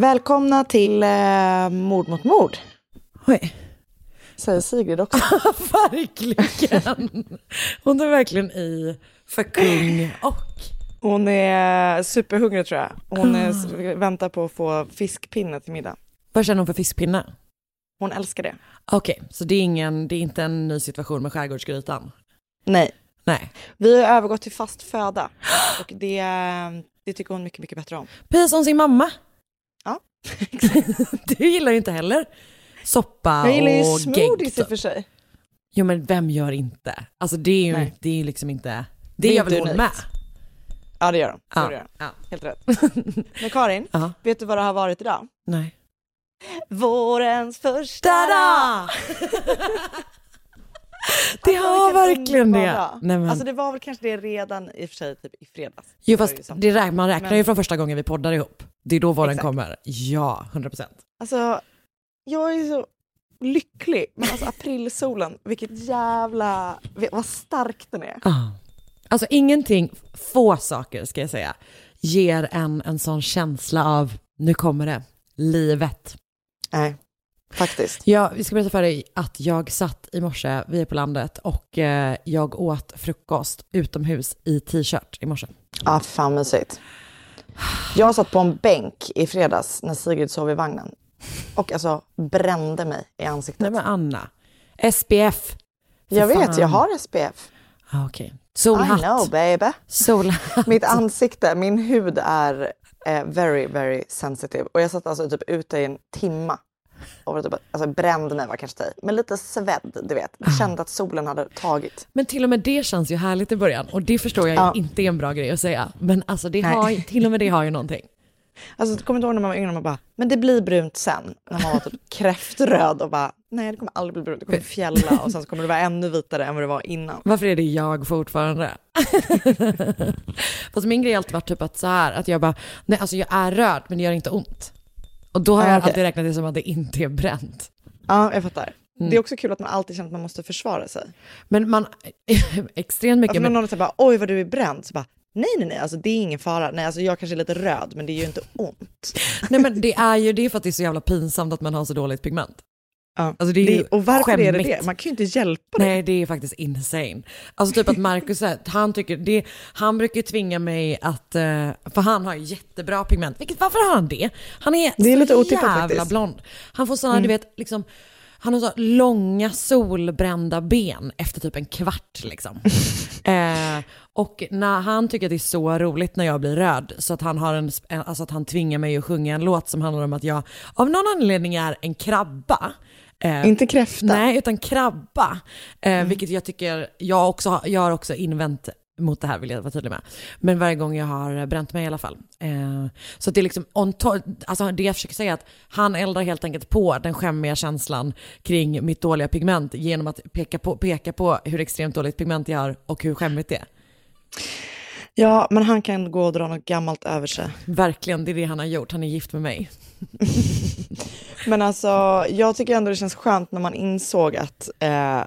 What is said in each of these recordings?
Välkomna till eh, Mord mot mord, Oj, säger Sigrid också. verkligen. Hon är verkligen i för kung och. Hon är superhungrig tror jag. Hon är, Ah. väntar på att få fiskpinne till middag. Vad känner hon för fiskpinne? Hon älskar det. Okej, så det är, ingen, det är inte en ny situation med skärgårdsgrytan? Nej, Nej. vi har övergått till fast föda och det, det tycker hon mycket, mycket bättre om. Precis som sin mamma. Du gillar ju inte heller soppa Jag gillar ju och smoothies i gegg. och typ. för sig. Jo men vem gör inte? Alltså det är ju, Nej. det är ju liksom inte, det, Det gör väl hon med? Ja, det gör hon. Så Ja. det gör. Ja. Helt rätt. Men Karin, Ja. vet du vad det har varit idag? Nej. Vårens första Tada! det Alltså, har verkligen det. Nej, men, Alltså det var väl kanske det redan i och för sig typ i fredags. jo fast ju det räk, man räknar ju Men- från första gången vi poddar ihop. Det är då våren Exakt. kommer. Ja, 100 procent. Alltså, jag är så lycklig. Men alltså aprilsolen, vilket jävla... Vad stark den är. Ah. Alltså ingenting, få saker ska jag säga, ger en en sån känsla av, nu kommer det, livet. Nej, faktiskt. Ja, vi ska berätta för dig att jag satt i morse, vi är på landet, och eh, jag åt frukost utomhus i t-shirt i morse. Ja, fan mysigt. Jag satt på en bänk i fredags när Sigrid sov i vagnen. Och alltså brände mig i ansiktet. Nej men Anna, SPF. För jag vet, fan. jag har SPF. Ah, Okej. I Solhatt. know baby. Solhatt. Mitt ansikte, min hud är eh, very, very sensitive. Och jag satt alltså typ ute i en timma. Och typ, alltså brände mig var kanske det Men lite svedd, du vet. Jag kände att solen hade tagit. Men till och med det känns ju härligt i början och det förstår jag Ja. inte är en bra grej att säga. Men alltså det Nej. har, till och med det har ju någonting. Alltså, du kommer inte ihåg när man var yngre, man bara, men det blir brunt sen. När man var typ kräftröd och bara, nej det kommer aldrig bli brunt, det kommer fjälla och sen så kommer det vara ännu vitare än vad det var innan. Varför är det jag fortfarande? Fast min grej har alltid varit typ att så här, att jag bara, nej alltså jag är röd men det gör inte ont. Och då har Ah, jag okej. alltid räknat det som att det inte är bränt. Ja, jag fattar. Mm. Det är också kul att man alltid känner att man måste försvara sig. Men man, extremt mycket, Alltså men, någon säger bara, oj vad du är bränd, så bara, nej nej nej, alltså det är ingen fara. Nej, alltså jag kanske är lite röd, men det gör ju inte ont. nej men det är ju det för att det är så jävla pinsamt att man har så dåligt pigment. Alltså det är Det, och varför är det skämmigt. det? Man kan ju inte hjälpa det. Nej, det är faktiskt insane. Alltså typ att Marcus, han tycker, det, han brukar tvinga mig att, eh, för han har jättebra pigment, vilket, varför har han det? Han är, Det är så lite otippat jävla faktiskt. blond. Han får sådana, Mm. du vet, liksom, han har så långa solbrända ben efter typ en kvart liksom. eh, och när han tycker att det är så roligt när jag blir röd, så att han, har en- alltså att han tvingar mig att sjunga en låt som handlar om att jag av någon anledning är en krabba. Eh, Inte kräfta. Nej, utan krabba. Eh, Mm. Vilket jag tycker, jag, också, har- jag har också invänt mot det här vill jag vara tydlig med. Men varje gång jag har bränt mig i alla fall. Eh, så det är liksom, on alltså det jag försöker säga är att han eldar helt enkelt på den skämmiga känslan kring mitt dåliga pigment genom att peka på, peka på hur extremt dåligt pigment jag har och hur skämmigt det är. Ja, men han kan gå och dra något gammalt över sig. Verkligen, det är det han har gjort. Han är gift med mig. Men alltså, jag tycker ändå det känns skönt när man insåg att eh,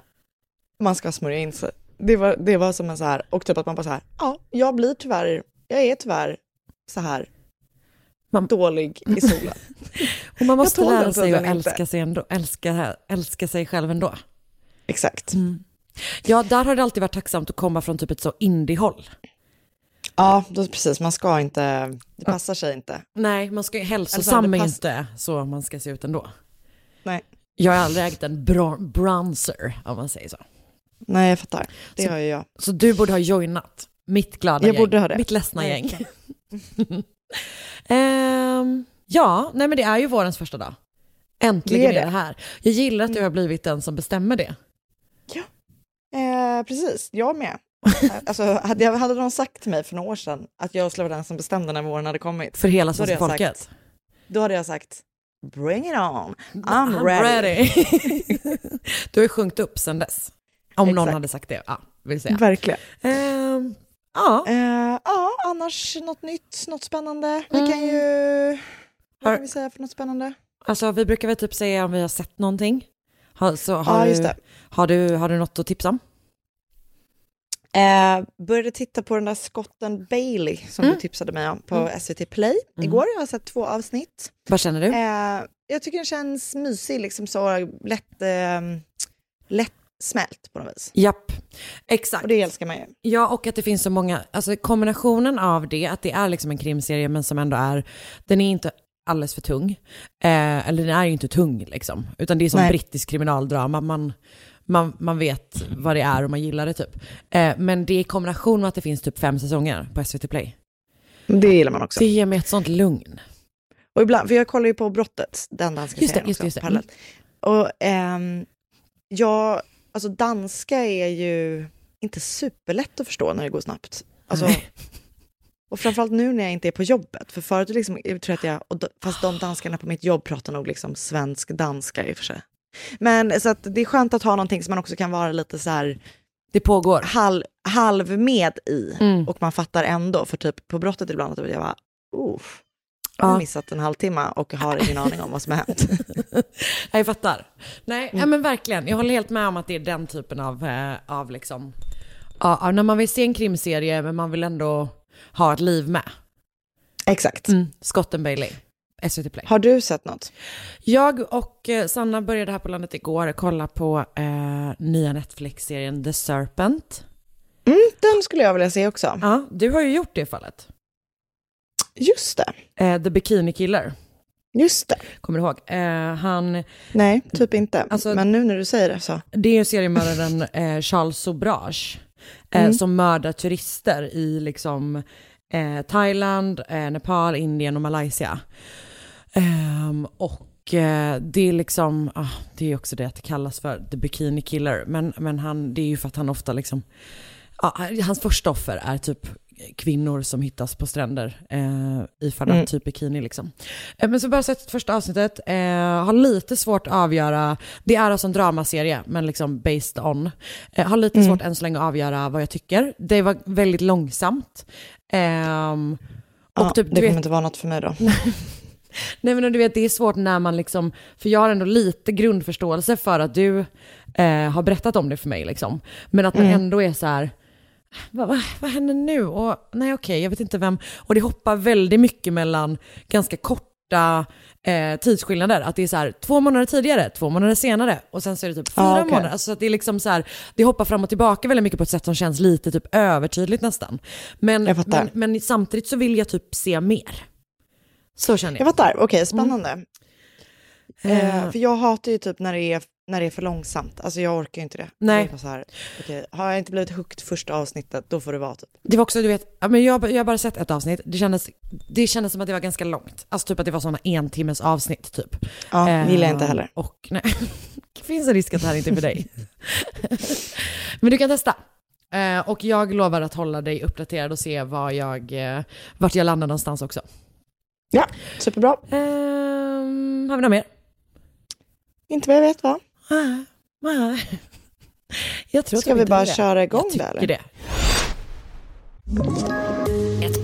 man ska smörja in sig. det, var, det var som en så här, och typ att man bara så här, ja, jag blir tyvärr, jag är tyvärr så här Man- dålig i solen. Och man måste lära sig att älska sig, ändå, älska, älska sig själv ändå. Exakt. Ja, där har det alltid varit tacksamt att komma från typ ett så indie-håll. Ja, då, precis, man ska inte, det passar sig inte. Nej, man ska ju hälsosam det är inte så man ska se ut ändå. Nej. Jag har aldrig ägt en bron- bronzer, om man säger så. Nej, jag fattar. Det Så- har ju jag. Så du borde ha joinat mitt glada Jag gäng, borde ha det. mitt ledsna gäng. Verkligen. Ehm, ja, nej men det är ju vårens första dag. Äntligen Det är är det. det. här. Jag gillar att du har blivit den som bestämmer det. Eh, precis, jag med. alltså, hade, jag, hade de sagt till mig för några år sedan att jag skulle vara den som bestämde när våren hade kommit, För hela svenska folket. sagt, då hade jag sagt bring it on, I'm, ready. du har ju sjunkit upp sen dess. Om någon Exakt. hade sagt det, ja, vill säga. Verkligen. Ehm, ja, Eh, ja, annars något nytt, något spännande. Vi kan ju... Vad Har- kan vi säga för något spännande? alltså vi brukar väl typ säga om vi har sett någonting. Har, så har, Ja, du. Har, du, har du något att tipsa om? Eh, började titta på den där Scotten Bailey som Mm. du tipsade mig om på SVT Play igår. Jag har sett två avsnitt. Vad känner du? Eh, jag tycker den känns mysig, liksom så lätt, eh, lätt smält på något vis. Japp, exakt. Och det älskar man ju. Ja, och att det finns så många, alltså kombinationen av det, att det är liksom en krimserie men som ändå är, den är inte alldeles för tung. Eh, eller den är ju inte tung liksom, utan det är som Nej. brittisk kriminaldrama. Man, man, man vet vad det är och man gillar det typ. Eh, men det är i kombination med att det finns typ fem säsonger på SVT Play. Det gillar man också. Det ger mig ett sånt lugn. Och ibland, för jag kollar ju på Brottet, den danska Just det, serien just det, också, just det. Och ehm, jag, alltså danska är ju inte superlätt att förstå när det går snabbt. Alltså, och framförallt nu när jag inte är på jobbet, för förut liksom, jag tror att jag, och fast de danskarna på mitt jobb pratar nog liksom svensk-danska i och för sig. Men så att det är skönt att ha någonting som man också kan vara lite så här Det pågår. halv, halv med i Mm. och man fattar ändå, för typ på brottet ibland att jag bara, uff, jag har Ja. missat en halvtimme och har ingen aning om vad som har hänt. Ja, Jag fattar. Nej, Mm. ja, men verkligen. Jag håller helt med om att det är den typen av, eh, av liksom, ja, när man vill se en krimserie men man vill ändå ha ett liv med. Exakt. Mm. Scott and Bailey, SVT Play. Har du sett något? Jag och eh, Sanna började här på landet igår kolla på eh, nya Netflix-serien The Serpent. Mm, den skulle jag vilja se också. Ja, du har ju gjort det fallet. Just det. Eh, The Bikini Killer, Just det. kommer du ihåg? Eh, han, Nej, typ inte. Alltså- Men nu när du säger det så. det är ju seriemördaren eh, Charles Sobrage eh, Mm. som mördar turister i liksom eh, Thailand, Nepal, Indien och Malaysia. Ehm, och eh, det är liksom, ah, det är också det att det kallas för The Bikini Killer, men, men han, det är ju för att han ofta liksom, ja, hans första offer är typ kvinnor som hittas på stränder eh, iförda Mm. typ bikini liksom. Eh, men så bara sett första avsnittet, eh, har lite svårt att avgöra, det är alltså en dramaserie men liksom based on, eh, har lite Mm. svårt än så länge att avgöra vad jag tycker. Det var väldigt långsamt. Ehm, och Ja, typ, det kommer vet, inte vara något för mig då. Nej men du vet det är svårt när man liksom, för jag har ändå lite grundförståelse för att du eh, har berättat om det för mig liksom. Men att man Mm. ändå är så här, vad, vad, vad händer nu? Och nej okej, jag vet inte vem. Och det hoppar väldigt mycket mellan ganska korta eh, tidsskillnader. Att det är så här två månader tidigare, två månader senare och sen så är det typ fyra Ah, okej. månader. Alltså att det är liksom så här, det hoppar fram och tillbaka väldigt mycket på ett sätt som känns lite typ övertydligt nästan. Men, men, men samtidigt så vill jag typ se mer. Så känner jag. Jag fattar, okej, spännande. Eh, Eh, för jag hatar ju typ när det är, när det är för långsamt. Alltså jag orkar ju inte det. Nej. Det Så här, okej, har jag inte blivit hooked första avsnittet, då får det vara typ. Det var också, du vet, ja, men jag, jag har bara sett ett avsnitt. Det kändes, det kändes som att det var ganska långt. Alltså typ att det var sådana en timmes avsnitt typ. Ja, Eh, gillar jag inte heller. Och nej, det finns en risk att det här inte är för dig. men du kan testa. Eh, och jag lovar att hålla dig uppdaterad och se vad jag, eh, vart jag landar någonstans också. Ja, superbra. Ehm, har vi något mer? Inte vad jag vet va? Nej, nej. Jag tror att Ska vi inte bara det. köra igång jag det, tycker eller? det.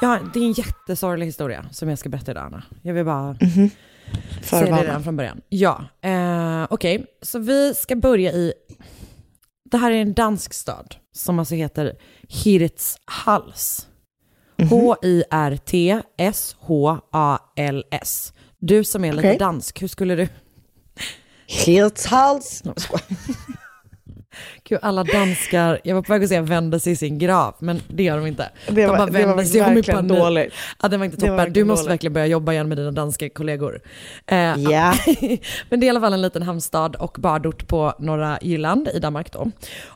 Ja, det är en jättesorglig historia som jag ska berätta idag, Anna. Jag vill bara Mhm. säga det redan från början. Ja, eh, okej. Så vi ska börja i... Det här är en dansk stad som alltså heter Hirtshals. Mhm. H-I-R-T-S-H-A-L-S. Du som är lite dansk, hur skulle du... Hirtshals. Gud, alla danskar, jag var på väg att säga vänder sig i sin grav, men det gör de inte. Det de var- bara det vänder var sig om i panik. dåligt. Ja, det var inte toppen. Du måste dåligt. verkligen börja jobba igen med dina danska kollegor. Eh, Ja. men det är i alla fall en liten hamnstad och badort på norra Jylland i Danmark då.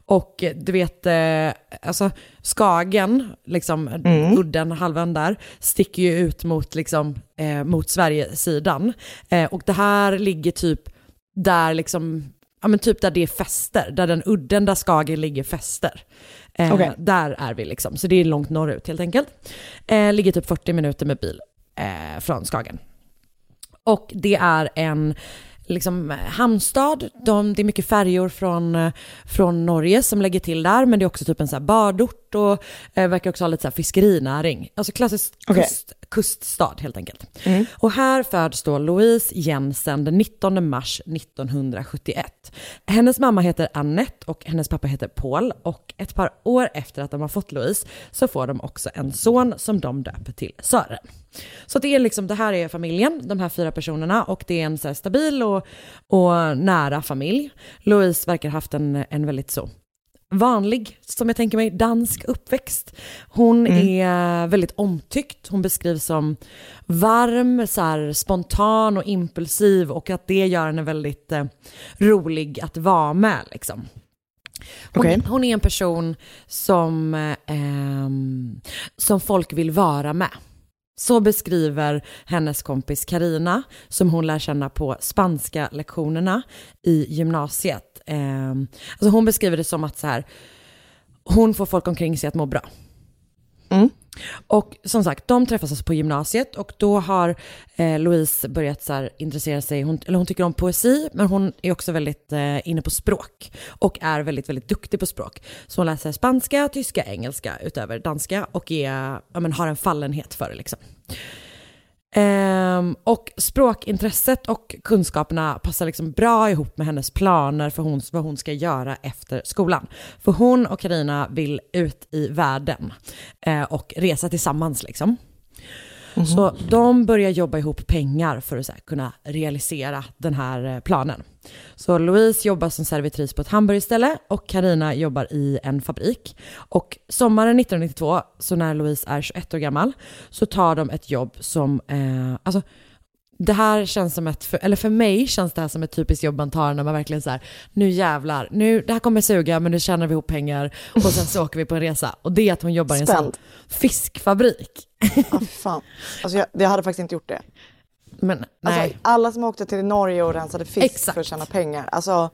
Och eh, du vet, eh, alltså Skagen, liksom Mm. udden, halvön där, sticker ju ut mot, liksom, eh, mot Sverigesidan. Eh, och det här ligger typ där liksom, ja men typ där det är fäster, där den udden där Skagen ligger fäster. Eh, Okej. Där är vi liksom, så det är långt norrut helt enkelt. Eh, ligger typ 40 minuter med bil eh, från Skagen. Och det är en liksom, hamnstad. De, det är mycket färjor från, eh, från Norge som lägger till där, men det är också typ en så här badort och eh, verkar också ha lite så här fiskerinäring. Alltså klassisk Okej. kust, kuststad helt enkelt. Och här föds då Louise Jensen den 19 mars 1971. Hennes mamma heter Annette och hennes pappa heter Paul och ett par år efter att de har fått Louise så får de också en son som de döper till Sören. Så det är liksom, det här är familjen, de här fyra personerna och det är en så stabil och, och nära familj. Louise verkar ha haft en, en väldigt så vanlig, som jag tänker mig, dansk uppväxt. Hon är väldigt omtyckt, hon beskrivs som varm, så här, spontan och impulsiv och att det gör henne väldigt eh, rolig att vara med. Liksom. Hon, Okej. hon är en person som, eh, ehm, som folk vill vara med. Så beskriver hennes kompis Karina som hon lär känna på spanska lektionerna i gymnasiet. Eh, alltså hon beskriver det som att så här, hon får folk omkring sig att må bra. Mm. Och som sagt, de träffas alltså på gymnasiet och då har eh, Louise börjat så här, intressera sig, hon, eller hon tycker om poesi, men hon är också väldigt eh, inne på språk och är väldigt, väldigt duktig på språk. Så hon läser spanska, tyska, engelska utöver danska och är, ja, men, har en fallenhet för det liksom. Um, och språkintresset och kunskaperna passar liksom bra ihop med hennes planer för hon, vad hon ska göra efter skolan. För hon och Karina vill ut i världen uh, och resa tillsammans liksom. Mhm. Så de börjar jobba ihop pengar för att så här, kunna realisera den här eh, planen. Så Louise jobbar som servitris på ett hamburgerställe och Karina jobbar i en fabrik. Och sommaren 1992, så när Louise är 21 år gammal, så tar de ett jobb som, eh, alltså det här känns som ett, för, eller för mig känns det här som ett typiskt jobb man tar när man verkligen så här, nu jävlar, nu, det här kommer suga men nu tjänar vi ihop pengar och sen så åker vi på en resa. Och det är att hon jobbar i en sån Spänd. fiskfabrik. Ah, fan. Alltså jag, jag hade faktiskt inte gjort det. Men nej. Alltså, alla som åkte till Norge och rensade fisk Exakt. för att tjäna pengar. Alltså,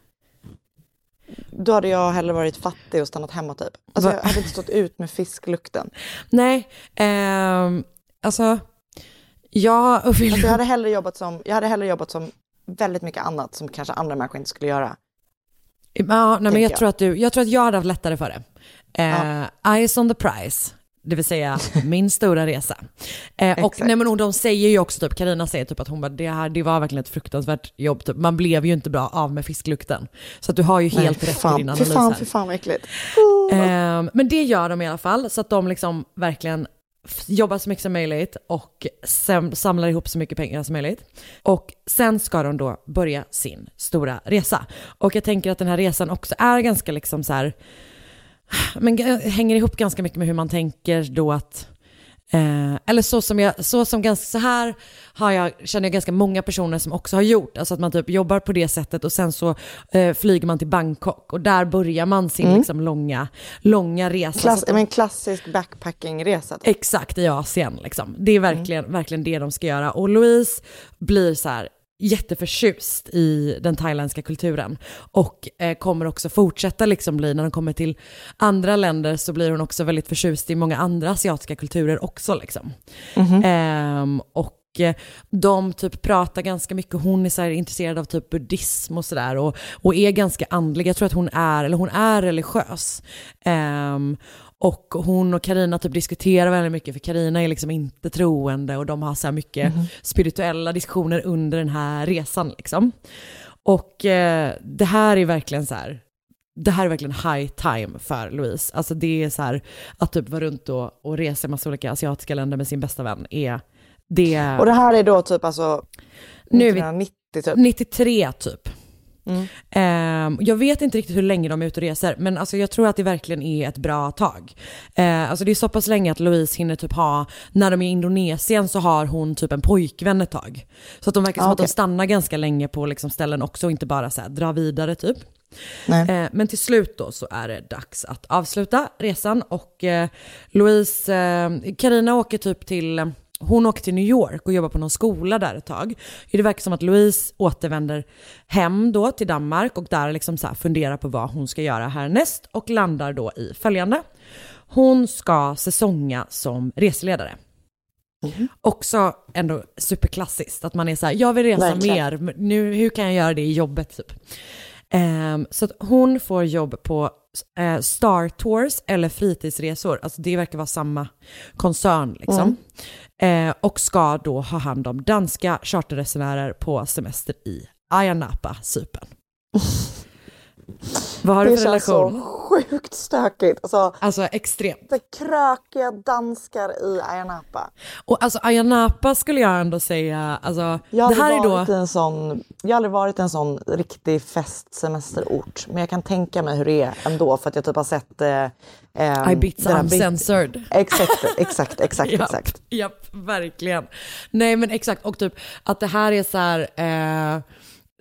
då hade jag hellre varit fattig och stannat hemma typ. Alltså, jag hade inte stått ut med fisklukten. Nej, ehm, alltså jag och William, Alltså, jag, hade hellre jobbat som, jag hade hellre jobbat som väldigt mycket annat som kanske andra människor inte skulle göra. ja, nej, men jag, jag. tror att du, jag tror att jag hade haft lättare för det. Eh, Eyes on the prize. Det vill säga min stora resa. Eh, och nej, men, och de säger ju också, typ, Carina säger typ att hon bara, det, här, det var verkligen ett fruktansvärt jobb. Typ. Man blev ju inte bra av med fisklukten. Så att du har ju helt Nej, rätt i fan, din Fy analys fan, här. fy fan vad äckligt. Ehm, men det gör de i alla fall, så att de liksom verkligen jobbar så mycket som möjligt och sam- samlar ihop så mycket pengar som möjligt. Och sen ska de då börja sin stora resa. Och jag tänker att den här resan också är ganska liksom så här, men hänger ihop ganska mycket med hur man tänker då att Eh, eller så som jag, så som ganska så här har jag, känner jag ganska många personer som också har gjort. Alltså att man typ jobbar på det sättet och sen så eh, flyger man till Bangkok och där börjar man sin liksom långa, långa resa. Klass, Så men klassisk backpackingresa. Exakt, i Asien liksom. Det är verkligen, verkligen det de ska göra. Och Louise blir så här jätteförtjust i den thailändska kulturen och eh, kommer också fortsätta liksom bli, när de kommer till andra länder så blir hon också väldigt förtjust i många andra asiatiska kulturer också liksom. Ehm, och eh, de typ pratar ganska mycket, hon är så intresserad av typ buddhism och sådär och, och är ganska andlig. Jag tror att hon är, eller hon är religiös. Ehm, och hon och Karina typ diskuterar väldigt mycket för Karina är liksom inte troende och de har så mycket spirituella diskussioner under den här resan liksom. Och eh, det här är verkligen så här, det här är verkligen high time för Louise. Alltså det är så här att typ vara runt och, och resa i massa olika asiatiska länder med sin bästa vän är det... Och det här är då typ alltså Nu är vi- 1990 typ. 93 typ. Ehm, jag vet inte riktigt hur länge de är ute och reser, men alltså jag tror att det verkligen är ett bra tag. Eh, alltså det är så pass länge att Louise hinner typ ha, när de är i Indonesien så har hon typ en pojkvän ett tag. Så att de verkar som Ah, att de stannar ganska länge på liksom ställen också och inte bara så här, dra vidare typ. Nej. Eh, men till slut då så är det dags att avsluta resan och eh, Louise, eh, Carina åker typ till, hon åker till New York och jobbar på någon skola där ett tag. Det verkar som att Louise återvänder hem då till Danmark och där liksom så funderar på vad hon ska göra härnäst och landar då i följande. Hon ska säsonga som reseledare. Också ändå superklassiskt, att man är så här, jag vill resa Verkligen. mer, nu, hur kan jag göra det i jobbet typ? Ehm, så att hon får jobb på eh, Star Tours eller fritidsresor, alltså det verkar vara samma koncern liksom. Eh, och ska då ha hand om danska charterresenärer på semester i Ayia Napa, Cypern. Vad har du Det för känns relation? så sjukt stökigt. Alltså, Alltså extremt. det krökiga danskar i Ayia Napa. Och alltså Ayia Napa skulle jag ändå säga, alltså Jag det här är då... en sån, jag har aldrig varit en sån riktig festsemesterort. Men jag kan tänka mig hur det är ändå för att jag typ har sett... Eh, Ibiza Uncensored. Exakt, exakt, exakt, Japp, exakt. Japp, verkligen. Nej men exakt, och typ att det här är så här, eh,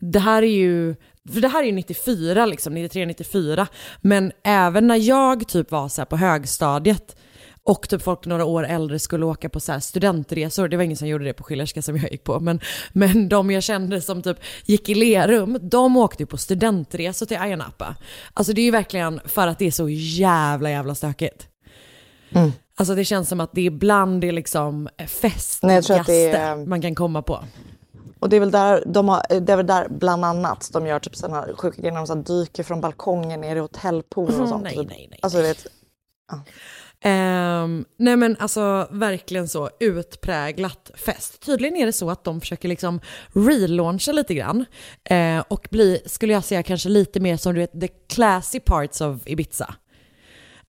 det här är ju, för det här är ju 94 liksom, 93, 94. Men även när jag typ var så på högstadiet och typ folk några år äldre skulle åka på så studentresor, det var ingen som gjorde det på Schillerska som jag gick på, men, men de jag kände som typ gick i Lerum, de åkte ju på studentresor till Ayia Napa. Alltså det är ju verkligen för att det är så jävla jävla stökigt. Alltså det känns som att det ibland är liksom festligaste är- man kan komma på. Och det är väl där, de har, det är väl där bland annat de gör typ sådana här sjuka grejer när de så dyker från balkongen ner i hotellpoolen och Mm, sånt. nej, typ. nej, nej, Alltså, vet, Ehm, nej men alltså verkligen så utpräglat fest. Tydligen är det så att de försöker liksom relauncha lite grann eh, och bli, skulle jag säga, kanske lite mer som du vet, the classy parts of Ibiza.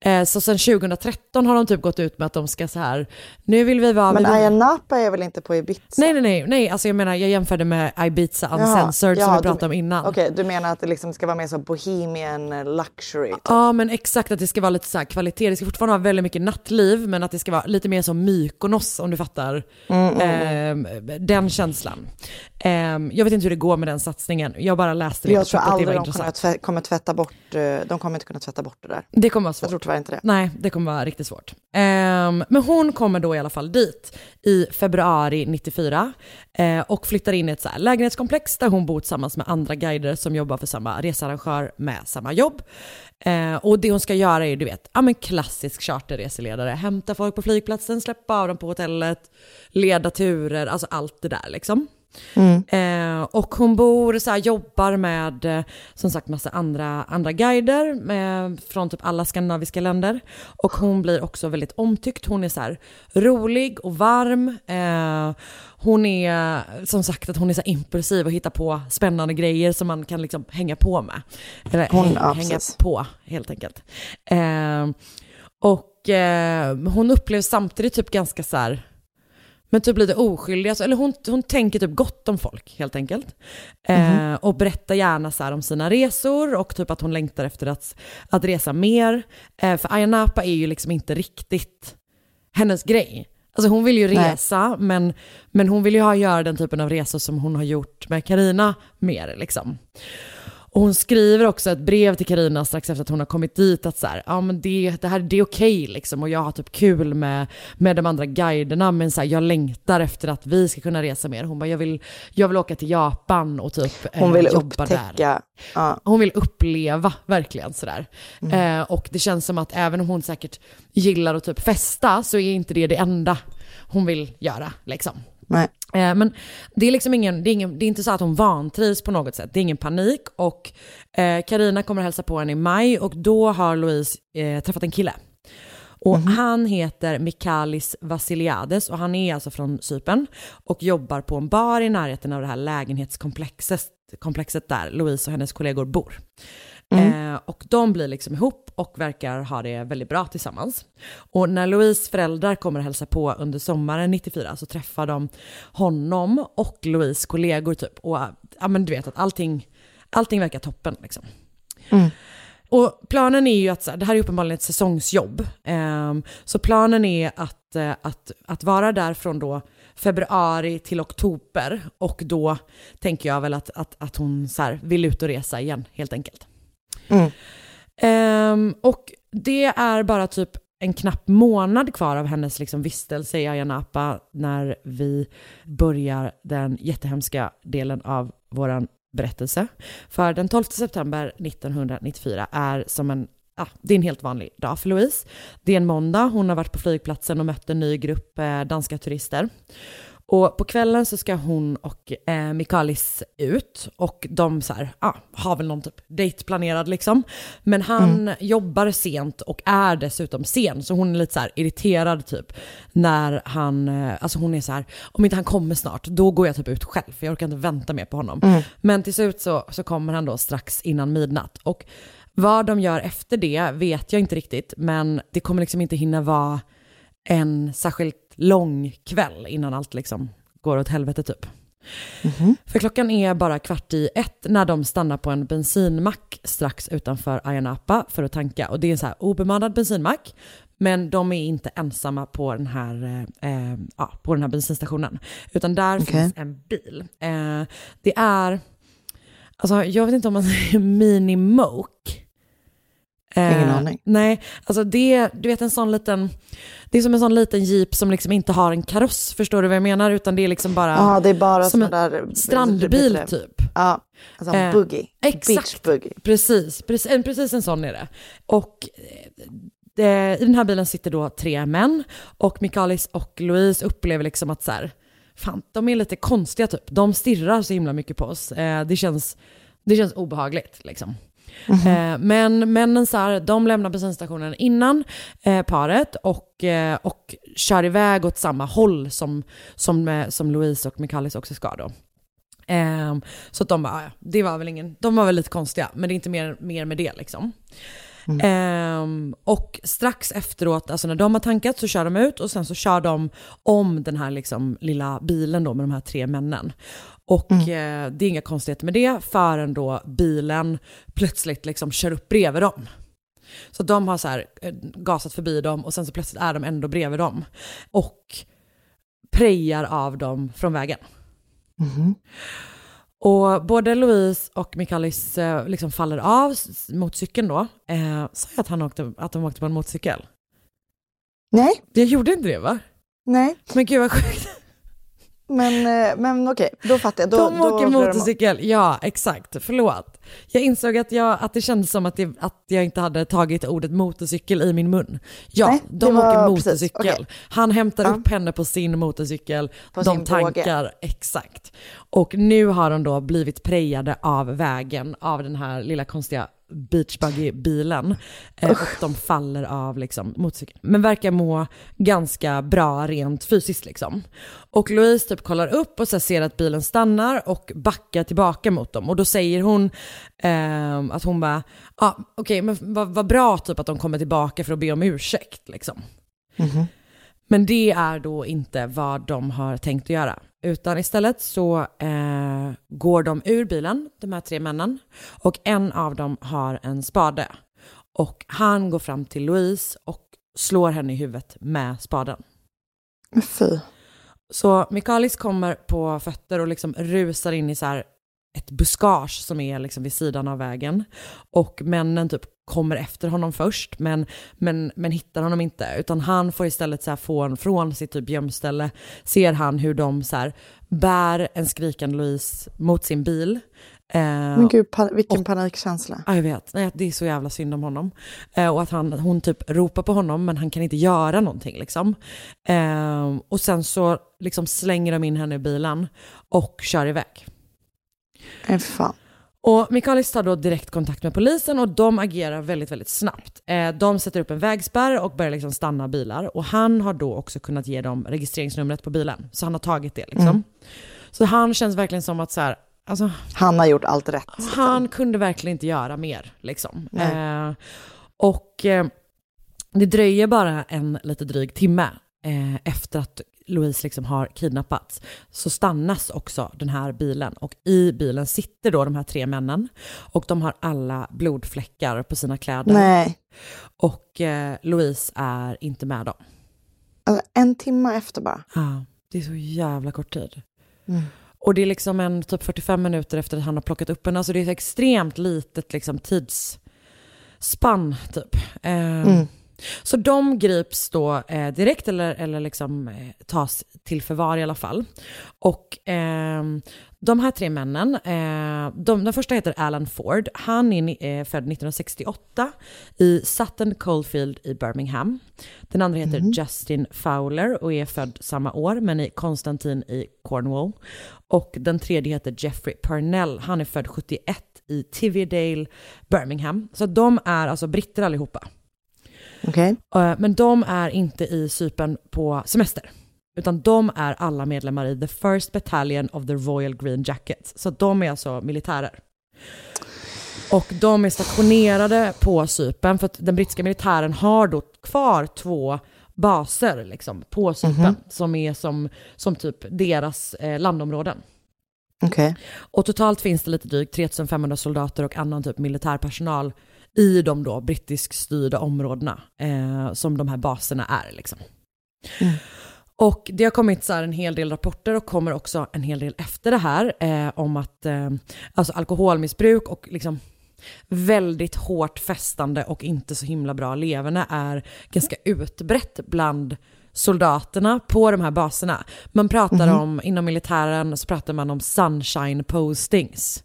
Eh, så sen 2013 har de typ gått ut med att de ska så här, nu vill vi vara... men Ayia Napa är väl inte på Ibiza? Nej, nej, nej, nej, alltså jag menar jag jämförde med Ibiza Jaha, Uncensored som ja, vi pratade om innan. Okej, du menar att det liksom ska vara mer så bohemian eh, luxury? Typ. Ja men exakt att det ska vara lite så här kvalitet, det ska fortfarande vara väldigt mycket nattliv men att det ska vara lite mer som Mykonos om du fattar. Ehm, den känslan. Ehm, jag vet inte hur det går med den satsningen, jag bara läste det Jag tror aldrig var de kommer, kommer tvätta bort, eh, de kommer inte kunna tvätta bort det där. Det kommer vara svårt. Jag tror tyvärr inte det. Nej, det kommer vara riktigt svårt. Ehm, men hon kommer då i alla fall dit i februari 94 eh, och flyttar in i ett så lägenhetskomplex där hon bor tillsammans med andra guider som jobbar för samma researrangör med samma jobb. Eh, och det hon ska göra är, du vet, ja men klassisk charterreseledare. Hämta folk på flygplatsen, släppa av dem på hotellet, leda turer, alltså allt det där liksom. Eh, och hon bor, så här, jobbar med eh, som sagt massa andra, andra guider med, från typ alla skandinaviska länder. Och hon blir också väldigt omtyckt. Hon är så här, rolig och varm. Eh, hon är som sagt att hon är så här, impulsiv och hittar på spännande grejer som man kan liksom hänga på med. Eller Hon- häng, ja, hänga på helt enkelt. Eh, och eh, hon upplevs samtidigt typ ganska så här men typ lite oskyldig, alltså, eller hon, hon tänker typ gott om folk helt enkelt. Eh, och berättar gärna så om sina resor och typ att hon längtar efter att, att resa mer. Eh, för Ayia Napa är ju liksom inte riktigt hennes grej. Alltså hon vill ju Nej. resa, men, men hon vill ju ha, göra den typen av resor som hon har gjort med Karina mer liksom. Och hon skriver också ett brev till Karina strax efter att hon har kommit dit att så här, ja men det, det här det är okej liksom och jag har typ kul med, med de andra guiderna men så här, jag längtar efter att vi ska kunna resa mer. Hon bara, jag vill, jag vill åka till Japan och typ eh, Hon vill jobba där. upptäcka. Ja. Hon vill uppleva verkligen sådär. Eh, och det känns som att även om hon säkert gillar att typ festa så är inte det det enda hon vill göra liksom. Nej. Eh, men det är liksom ingen, det är, ingen, det är inte så att hon vantrivs på något sätt. Det är ingen panik och eh, Karina kommer hälsa på henne i maj och då har Louise eh, träffat en kille. Och han heter Mikalis Vasiliades och han är alltså från Cypern och jobbar på en bar i närheten av det här lägenhetskomplexet komplexet där Louise och hennes kollegor bor. Eh, och de blir liksom ihop och verkar ha det väldigt bra tillsammans. Och när Louise föräldrar kommer och hälsa på under sommaren 94 så träffar de honom och Louise kollegor typ. Och ja men du vet att allting, allting verkar toppen liksom. Och planen är ju att, det här är uppenbarligen ett säsongsjobb. Ehm, så planen är att, eh, att, att vara där från då februari till oktober och då tänker jag väl att, att, att hon så vill ut och resa igen helt enkelt. Mm. Um, och det är bara typ en knapp månad kvar av hennes liksom vistelse i Ayia Napa när vi börjar den jättehemska delen av våran berättelse. För den 12 september 1994 är som en Ja, det är en helt vanlig dag för Louise. Det är en måndag, hon har varit på flygplatsen och mött en ny grupp eh, danska turister. Och på kvällen så ska hon och eh, Mikalis ut och de så här, ah, har väl någon typ date planerad liksom. Men han jobbar sent och är dessutom sen så hon är lite så här irriterad typ när han, eh, alltså hon är så här, om inte han kommer snart då går jag typ ut själv för jag orkar inte vänta mer på honom. Men till slut så, så kommer han då strax innan midnatt och vad de gör efter det vet jag inte riktigt men det kommer liksom inte hinna vara en särskilt lång kväll innan allt liksom går åt helvete typ. För klockan är bara kvart i ett när de stannar på en bensinmack strax utanför Ayia Napa för att tanka. Och det är en så här obemannad bensinmack, men de är inte ensamma på den här, eh, eh, ja, på den här bensinstationen. Utan där Okej. finns en bil. Eh, det är, alltså jag vet inte om man säger mini-moke. Ingen Eh, aning. Nej, alltså det, du vet en sån liten, det är som en sån liten jeep som liksom inte har en kaross, förstår du vad jag menar? Utan det är liksom bara Ja, det är bara som en där... strandbil typ. Ja, alltså en Eh, boogie. exakt. Boogie. Precis, precis, en, precis en sån är det. Och eh, det, i den här bilen sitter då tre män och Mikalis och Louise upplever liksom att så här, fan de är lite konstiga typ. De stirrar så himla mycket på oss. Eh, det, känns, det känns obehagligt liksom. Mhm. Eh, men männen de lämnar bensinstationen innan eh, paret och, eh, och kör iväg åt samma håll som, som, eh, som Louise och Mikalis också ska då. Ehm, så att de bara, ah, ja, det var väl ingen, de var väl lite konstiga, men det är inte mer, mer med det liksom. Ehm, och strax efteråt, alltså när de har tankat så kör de ut och sen så kör de om den här liksom lilla bilen då med de här tre männen. Och eh, det är inga konstigheter med det förrän då bilen plötsligt liksom kör upp bredvid dem. Så de har så här eh, gasat förbi dem och sen så plötsligt är de ändå bredvid dem. Och prejar av dem från vägen. Och både Louise och Mikalis eh, liksom faller av s- mot cykeln då. Eh, sa jag att, han åkte, att de åkte på en motorcykel? Nej, Jag gjorde inte det va? nej. Men gud vad sjukt. Men, eh, men okej, då fattar jag. Då, de då åker de- motorcykel, ja exakt, förlåt. Jag insåg att, jag, att det kändes som att, det, att jag inte hade tagit ordet motorcykel i min mun. Ja, Nej, de var- åker precis, motorcykel. okej. Han hämtar Ja. upp henne på sin motorcykel, På de sin tankar, exakt. Och nu har de då blivit prejade av vägen av den här lilla konstiga beachbuggy-bilen. Eh, och de faller av liksom, motorcykeln. Men verkar må ganska bra rent fysiskt liksom. Och Louise typ kollar upp och så ser att bilen stannar och backar tillbaka mot dem. Och då säger hon ehm, att hon bara, ja ah, okej men vad vad bra typ att de kommer tillbaka för att be om ursäkt liksom. Men det är då inte vad de har tänkt att göra. Utan istället så eh, går de ur bilen, de här tre männen. Och en av dem har en spade. Och han går fram till Louise och slår henne i huvudet med spaden. Fy. Så Mikalis kommer på fötter och liksom rusar in i så här ett buskage som är liksom vid sidan av vägen. Och männen typ kommer efter honom först, men, men, men hittar honom inte. Utan han får istället så här få från sitt typ gömställe, ser han hur de så här bär en skrikande Louise mot sin bil. Eh, Men gud, pa- vilken panikkänsla. Ja, jag vet. Nej, det är så jävla synd om honom. Eh, och att han, hon typ ropar på honom men han kan inte göra någonting liksom. Eh, och sen så liksom slänger de in henne i bilen och kör iväg. Nej, fan. Och Mikalis tar då direkt kontakt med polisen och de agerar väldigt, väldigt snabbt. Eh, de sätter upp en vägspärr och börjar liksom stanna bilar. Och han har då också kunnat ge dem registreringsnumret på bilen. Så han har tagit det liksom. Mm. Så han känns verkligen som att så här, alltså, Han har gjort allt rätt. han kunde verkligen inte göra mer. Liksom. Eh, och eh, det dröjer bara en lite dryg timme eh, efter att Louise liksom har kidnappats så stannas också den här bilen och i bilen sitter då de här tre männen och de har alla blodfläckar på sina kläder Nej. och eh, Louise är inte med dem. Alltså, en timme efter bara. Ja, det är så jävla kort tid. Mm. Och det är liksom en typ 45 minuter efter att han har plockat upp henne. Alltså det är ett extremt litet liksom, tidsspann typ. Eh, Mm. Så de grips då eh, direkt eller, eller liksom, eh, tas till förvar i alla fall. Och ehm, de här tre männen, eh, de, den första heter Alan Ford. Han är eh, född 1968 i Sutton Coldfield i Birmingham. Den andra heter Justin Fowler och är född samma år men i Konstantin i Cornwall. Och den tredje heter Jeffrey Purnell. Han är född 71 i Tivierdale, Birmingham. Så de är alltså britter allihopa. Okej. Eh, Men de är inte i Cypern på semester. Utan de är alla medlemmar i the First Battalion of the Royal Green Jackets. Så de är alltså militärer. Och de är stationerade på Cypern för att den brittiska militären har då kvar två baser liksom, på Cypern som är som, som typ deras eh, landområden. Okej. Och totalt finns det lite drygt 3500 soldater och annan typ militärpersonal i de då brittisk styrda områdena eh, som de här baserna är. Liksom. Och det har kommit så här en hel del rapporter och kommer också en hel del efter det här eh, om att eh, alltså alkoholmissbruk och liksom väldigt hårt festande och inte så himla bra leverne är ganska utbrett bland soldaterna på de här baserna. Man pratar om, inom militären så pratar man om sunshine postings.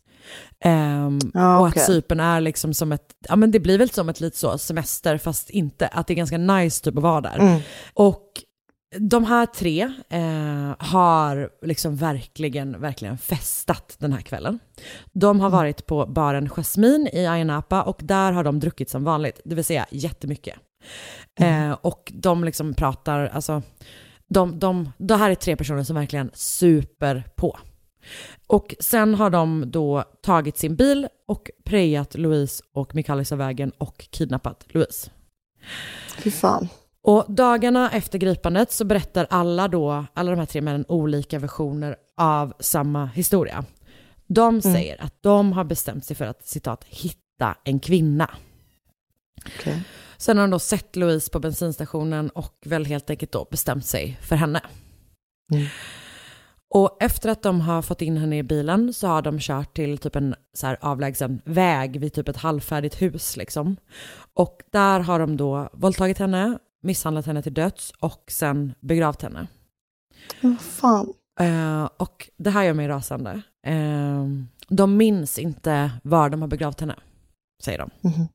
Ehm, Ja, och att Cypern är liksom som ett, ja men det blir väl som ett lite så semester fast inte, att det är ganska nice typ att vara där. Mm. Och de här tre eh, har liksom verkligen, verkligen festat den här kvällen. De har varit på baren Jasmine i Ayia och där har de druckit som vanligt, det vill säga jättemycket. Eh, och de liksom pratar, alltså, de, de, det här är tre personer som verkligen super på. Och sen har de då tagit sin bil och prejat Louise och Mikalis av vägen och kidnappat Louise. Fy fan. Och dagarna efter gripandet så berättar alla då, alla de här tre männen olika versioner av samma historia. De säger att de har bestämt sig för att citat hitta en kvinna. Okej. Sen har de då sett Louise på bensinstationen och väl helt enkelt då bestämt sig för henne. Mm. Och efter att de har fått in henne i bilen så har de kört till typ en så avlägsen väg vid typ ett halvfärdigt hus liksom. Och där har de då våldtagit henne, misshandlat henne till döds och sen begravt henne. Vad fan. Eh, och det här gör mig rasande. Eh, de minns inte var de har begravt henne, säger de. Mhm.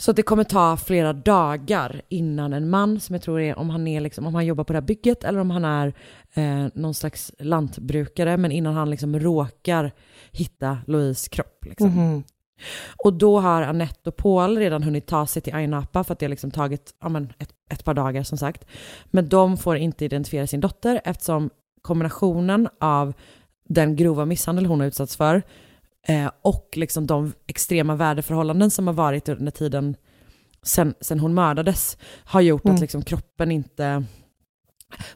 Så att det kommer ta flera dagar innan en man, som jag tror är om han, är liksom, om han jobbar på det här bygget eller om han är eh, någon slags lantbrukare, men innan han liksom råkar hitta Louise kropp. Liksom. Mhm. Och då har Annette och Paul redan hunnit ta sig till Ayia för att det har liksom tagit ja, men ett, ett par dagar som sagt. Men de får inte identifiera sin dotter eftersom kombinationen av den grova misshandel hon har utsatts för eh, och liksom de extrema väderförhållanden som har varit under tiden sen, sen hon mördades har gjort Mm. att liksom kroppen inte...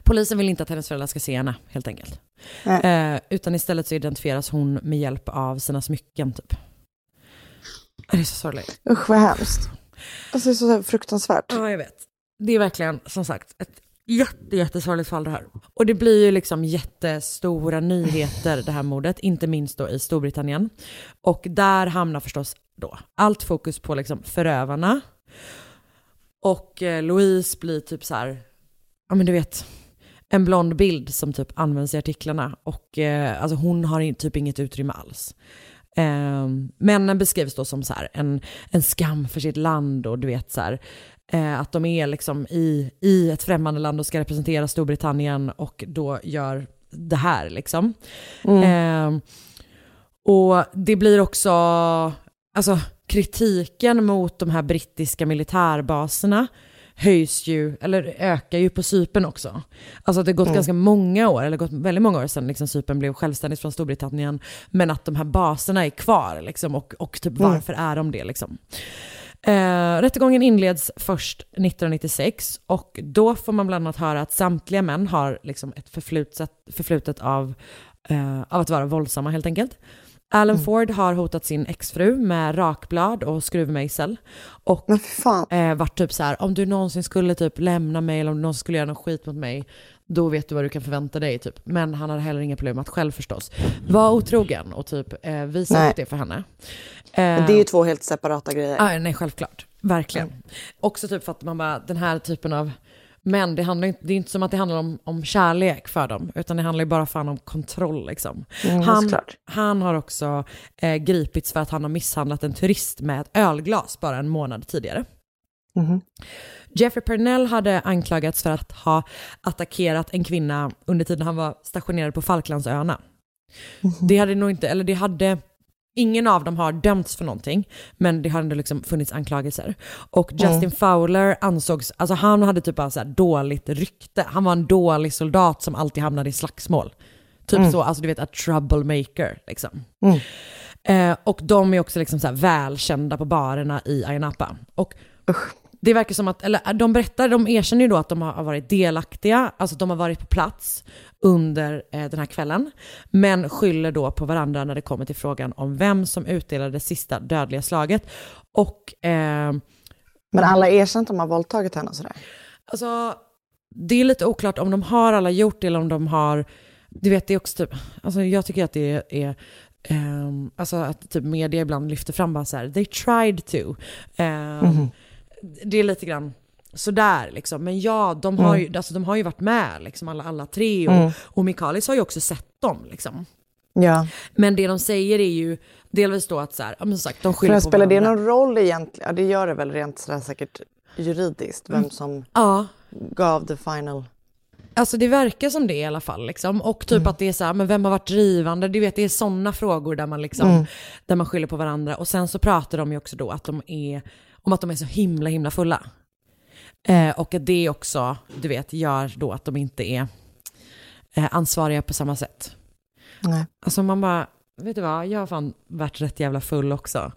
Polisen vill inte att hennes föräldrar ska se henne helt enkelt. Eh, utan istället så identifieras hon med hjälp av sina smycken typ. Det är så sorgligt. Usch vad hemskt. Alltså det är så fruktansvärt. Ja, jag vet. Det är verkligen, som sagt, ett jätte, jättesorgligt fall det här. Och det blir ju liksom jättestora nyheter det här mordet, inte minst då i Storbritannien. Och där hamnar förstås då allt fokus på liksom förövarna. Och eh, Louise blir typ så här, ja men du vet, en blond bild som typ används i artiklarna. Och eh, alltså hon har typ inget utrymme alls. Eh, männen beskrivs då som så här, en, en skam för sitt land och du vet så här, eh, att de är liksom i, i ett främmande land och ska representera Storbritannien och då gör det här liksom. Eh, och det blir också, alltså kritiken mot de här brittiska militärbaserna höjs ju, eller ökar ju på Cypern också. Alltså att det har gått ganska många år, eller gått väldigt många år sedan liksom Cypern blev självständigt från Storbritannien, men att de här baserna är kvar liksom, och, och typ varför är de det liksom. Eh, rättegången inleds först 1996 och då får man bland annat höra att samtliga män har liksom ett förflutet, förflutet av, eh, av att vara våldsamma helt enkelt. Alan Ford har hotat sin exfru med rakblad och skruvmejsel. Och eh, varit typ så här, om du någonsin skulle typ lämna mig eller om du någonsin skulle göra någon skit mot mig, då vet du vad du kan förvänta dig typ. Men han hade heller inga problem att själv förstås vara otrogen och typ eh, visa upp det för henne. Men Eh, det är ju två helt separata grejer. Ja, nej, självklart. Verkligen. Också typ för att man bara, den här typen av män, det, handlar inte, det är inte som att det handlar om, om kärlek för dem, utan det handlar ju bara fan om kontroll liksom. Mm, han, han har också eh, gripits för att han har misshandlat en turist med ett ölglas bara en månad tidigare. Mhm. Jeffrey Pernell hade anklagats för att ha attackerat en kvinna under tiden han var stationerad på Falklandsöarna. Det hade nog inte, eller det hade, ingen av dem har dömts för någonting, men det har ändå liksom funnits anklagelser. Och Justin Fowler ansågs, alltså han hade typ bara så dåligt rykte. Han var en dålig soldat som alltid hamnade i slagsmål. Typ så, alltså du vet, a troublemaker liksom. Eh, och de är också liksom så välkända på barerna i Ayia Napa. Och det verkar som att, eller de berättar, de erkänner ju då att de har varit delaktiga, alltså de har varit på plats under eh, den här kvällen, men skyller då på varandra när det kommer till frågan om vem som utdelade det sista dödliga slaget. Och eh, Men alla erkänner att de har våldtagit henne och sådär. Alltså, det är lite oklart om de har alla gjort det eller om de har, du vet det är också typ, alltså jag tycker att det är, ehm, alltså att typ media ibland lyfter fram bara så här, they tried to. Ehm, Det är lite grann sådär liksom, men ja, de har, ju, alltså, de har ju varit med liksom alla, alla tre och, och Mikalis har ju också sett dem liksom. Ja. Men det de säger är ju delvis då att så här, ja men sagt, de skyller på spelar det någon roll egentligen? Ja, det gör det väl rent sådär säkert juridiskt, vem som Ja. gav the final. Alltså det verkar som det i alla fall. Liksom. Och typ att det är så här, men vem har varit drivande? Du vet, det är sådana frågor där man, liksom, där man skyller på varandra. Och sen så pratar de ju också då att de är, om att de är så himla himla fulla. Eh, och att det också, du vet, gör då att de inte är eh, ansvariga på samma sätt. Nej. Alltså man bara, vet du vad, jag har fan varit rätt jävla full också.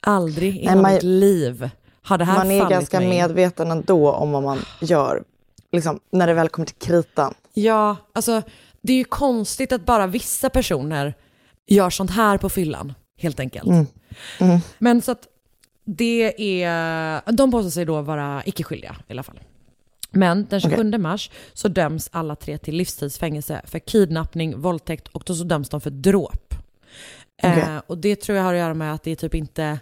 Aldrig i mitt liv har det här Man är fallit ganska mig. medveten ändå om vad man gör. Liksom, när det väl kommer till kritan. Ja, alltså det är ju konstigt att bara vissa personer gör sånt här på fyllan, helt enkelt. Men så att det är, de påstår sig då vara icke-skyldiga i alla fall. Men den 27 mars så döms alla tre till livstidsfängelse för kidnappning, våldtäkt och då så döms de för dråp. Okej. Eh, och det tror jag har att göra med att det är typ inte,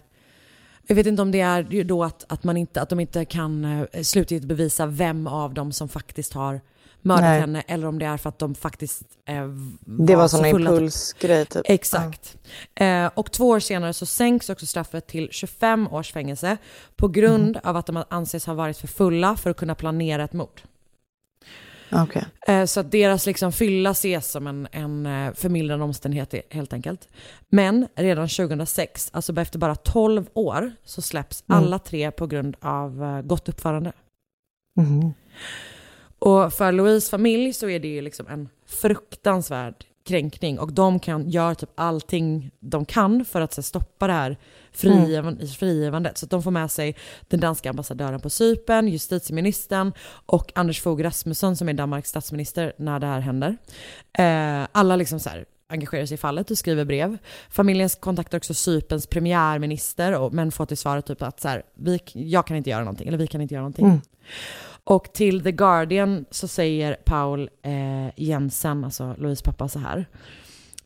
jag vet inte om det är då att, att, man inte, att de inte kan eh, slutgiltigt bevisa vem av dem som faktiskt har mördat Nej. henne eller om det är för att de faktiskt eh, Det var så sån typ. impulsgrej typ. Exakt. Eh, och två år senare så sänks också straffet till 25 års fängelse på grund av att de anses ha varit för fulla för att kunna planera ett mord. Okej. Eh, så att deras liksom fylla ses som en, en eh, förmildrande omständighet i- helt enkelt. Men redan 2006, alltså efter bara 12 år, så släpps alla tre på grund av eh, gott uppförande. Mhm. Och för Louise familj så är det ju liksom en fruktansvärd kränkning och de kan göra typ allting de kan för att här, stoppa det här frigivan, frigivandet. Så de får med sig den danska ambassadören på Cypern, justitieministern och Anders Fogh Rasmussen som är Danmarks statsminister när det här händer. Eh, alla liksom så här engagerar sig i fallet och skriver brev. Familjen kontaktar också Cyperns premiärminister och, men får till svar typ att så här, vi, jag kan inte göra någonting, eller vi kan inte göra någonting. Och till The Guardian så säger Paul eh, Jensen, alltså Louise pappa, så här.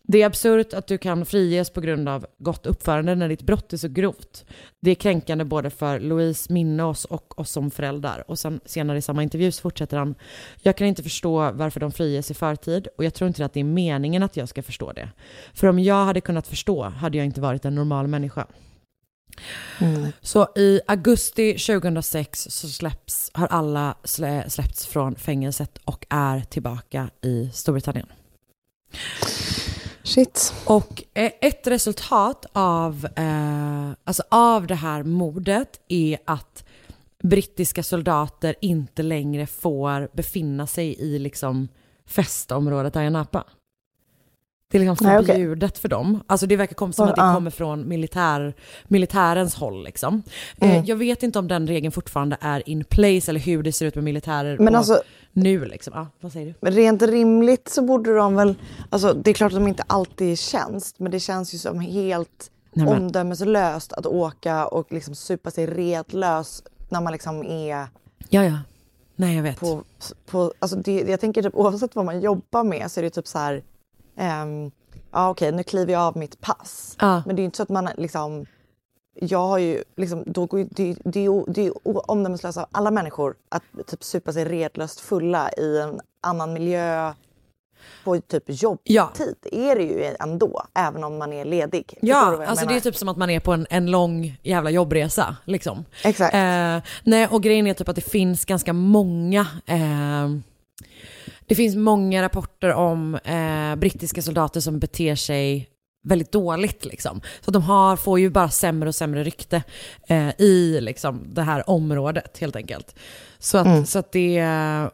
Det är absurt att du kan friges på grund av gott uppförande när ditt brott är så grovt. Det är kränkande både för Louise minne oss och oss som föräldrar. Och sen senare i samma intervju så fortsätter han. Jag kan inte förstå varför de friges i förtid och jag tror inte att det är meningen att jag ska förstå det. För om jag hade kunnat förstå hade jag inte varit en normal människa. Så i augusti 2006 så släpps, har alla slä, släppts från fängelset och är tillbaka i Storbritannien. Shit. Och eh, ett resultat av, eh, alltså av det här mordet är att brittiska soldater inte längre får befinna sig i liksom festområdet Ayia Napa. Det är liksom Nej, förbjudet för dem. Alltså det verkar komma som att det Ja. kommer från militär, militärens håll liksom. Eh, Mm. jag vet inte om den regeln fortfarande är in place eller hur det ser ut med militärer Men alltså, nu liksom. Ja, vad säger du? Rent rimligt så borde de väl, alltså det är klart att de inte alltid är i tjänst, men det känns ju som helt Nej, men- omdömeslöst att åka och liksom supa sig redlös när man liksom är Ja, ja. Nej, jag vet. på, på alltså det, jag tänker typ oavsett vad man jobbar med så är det typ så här, ehm, ja okej nu kliver jag av mitt pass. Ja. Men det är ju inte så att man liksom, jag har ju liksom, då går ju, det, det är ju det är ju omdömeslöst av alla människor att typ supa sig redlöst fulla i en annan miljö på typ jobbtid. Ja. är det ju ändå, även om man är ledig. Ja, alltså det är typ som att man är på en, en lång jävla jobbresa. Liksom. Exakt. Eh, nej, och grejen är typ att det finns ganska många eh, det finns många rapporter om eh, brittiska soldater som beter sig väldigt dåligt liksom. Så de har, får ju bara sämre och sämre rykte eh, i liksom, det här området helt enkelt. Så att, så att det,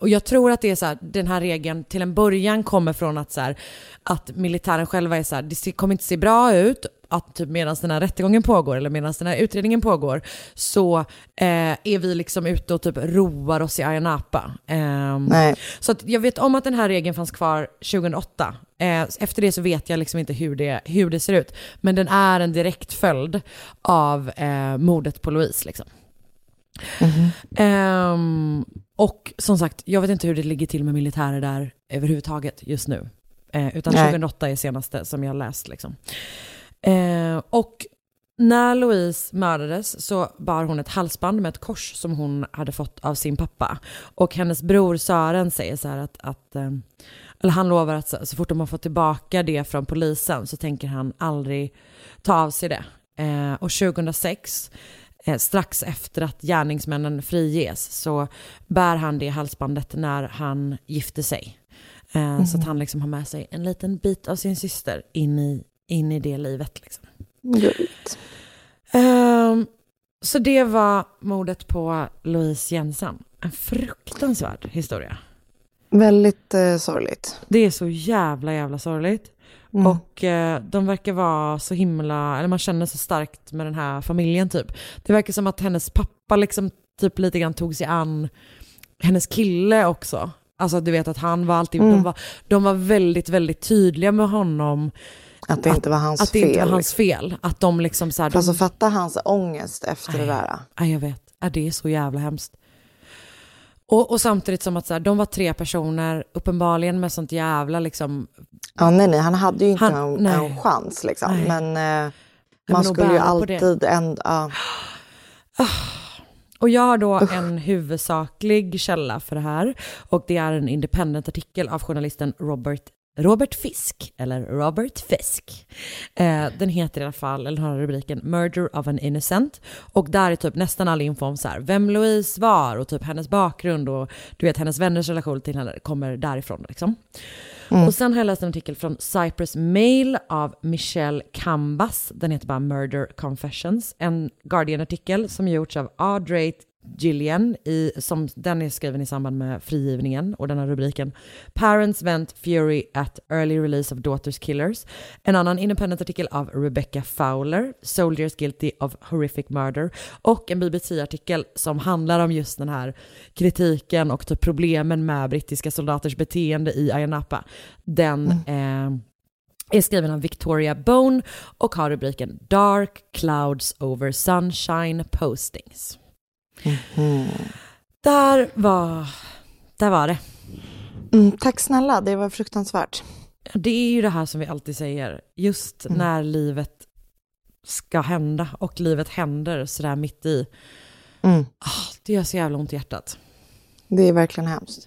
och jag tror att det är så här, den här regeln till en början kommer från att så här, att militären själva är så här, det kommer inte se bra ut att typ medan den här rättegången pågår eller medan den här utredningen pågår så eh, är vi liksom ute och typ roar oss i Ayia Napa. Nej. så jag vet om att den här regeln fanns kvar 2008. Eh, efter det så vet jag liksom inte hur det, hur det ser ut. Men den är en direkt följd av eh, mordet på Louise. Liksom. Ehm, och som sagt, jag vet inte hur det ligger till med militärer där överhuvudtaget just nu. Eh, utan Nej. 2008 är senaste som jag läst. Liksom. Eh, och när Louise mördades så bar hon ett halsband med ett kors som hon hade fått av sin pappa. Och hennes bror Sören säger så här att, att eh, eller han lovar att så, så fort de har fått tillbaka det från polisen så tänker han aldrig ta av sig det. Eh, och 2006, eh, strax efter att gärningsmännen friges, så bär han det halsbandet när han gifter sig. Eh, Så att han liksom har med sig en liten bit av sin syster in i, in i det livet. Liksom. Ehm, så det var mordet på Louise Jensen. En fruktansvärd historia. Väldigt eh, sorgligt. Det är så jävla jävla sorgligt. Mm. Och eh, de verkar vara så himla, eller man känner så starkt med den här familjen typ. Det verkar som att hennes pappa liksom typ lite grann tog sig an hennes kille också. Alltså du vet att han var alltid, Mm. de, var, de var väldigt, väldigt tydliga med honom. Att det inte var hans att det fel. inte var hans fel. Att de liksom så här, de, Alltså fatta hans ångest efter det där. Ja, jag vet. Det är så jävla hemskt. Och, och samtidigt som att så här, de var tre personer, uppenbarligen med sånt jävla liksom... Ja, nej, nej, han hade ju inte Han- en, en chans liksom. Nej. Men eh, man skulle ju alltid ändå... Ja. Och jag har då en huvudsaklig källa för det här. Och det är en independent-artikel av journalisten Robert Robert Fisk, eller Robert Fisk. Eh, den heter i alla fall, eller har rubriken Murder of an Innocent. Och där är typ nästan all info om så här, vem Louise var och typ hennes bakgrund och du vet hennes vänners relation till henne kommer därifrån liksom. Och sen har jag läst en artikel från Cyprus Mail av Michelle Kambas. Den heter bara Murder Confessions. En Guardian-artikel som gjorts av Audrey Gillian. I, som, den är skriven i samband med frigivningen och den har rubriken Parents vent fury at early release of Daughters Killers. En annan independent-artikel av Rebecca Fowler, Soldiers Guilty of Horrific Murder. Och en BBC-artikel som handlar om just den här kritiken och typ problemen med brittiska soldaters beteende i Ayia Napa. Den eh, är skriven av Victoria Bone och har rubriken Dark Clouds over Sunshine Postings. Där var, där var det. Mm, tack snälla, det var fruktansvärt. Det är ju det här som vi alltid säger, just Mm. när livet ska hända och livet händer sådär mitt i. Mm. Ah, det gör så jävla ont i hjärtat. Det är verkligen hemskt.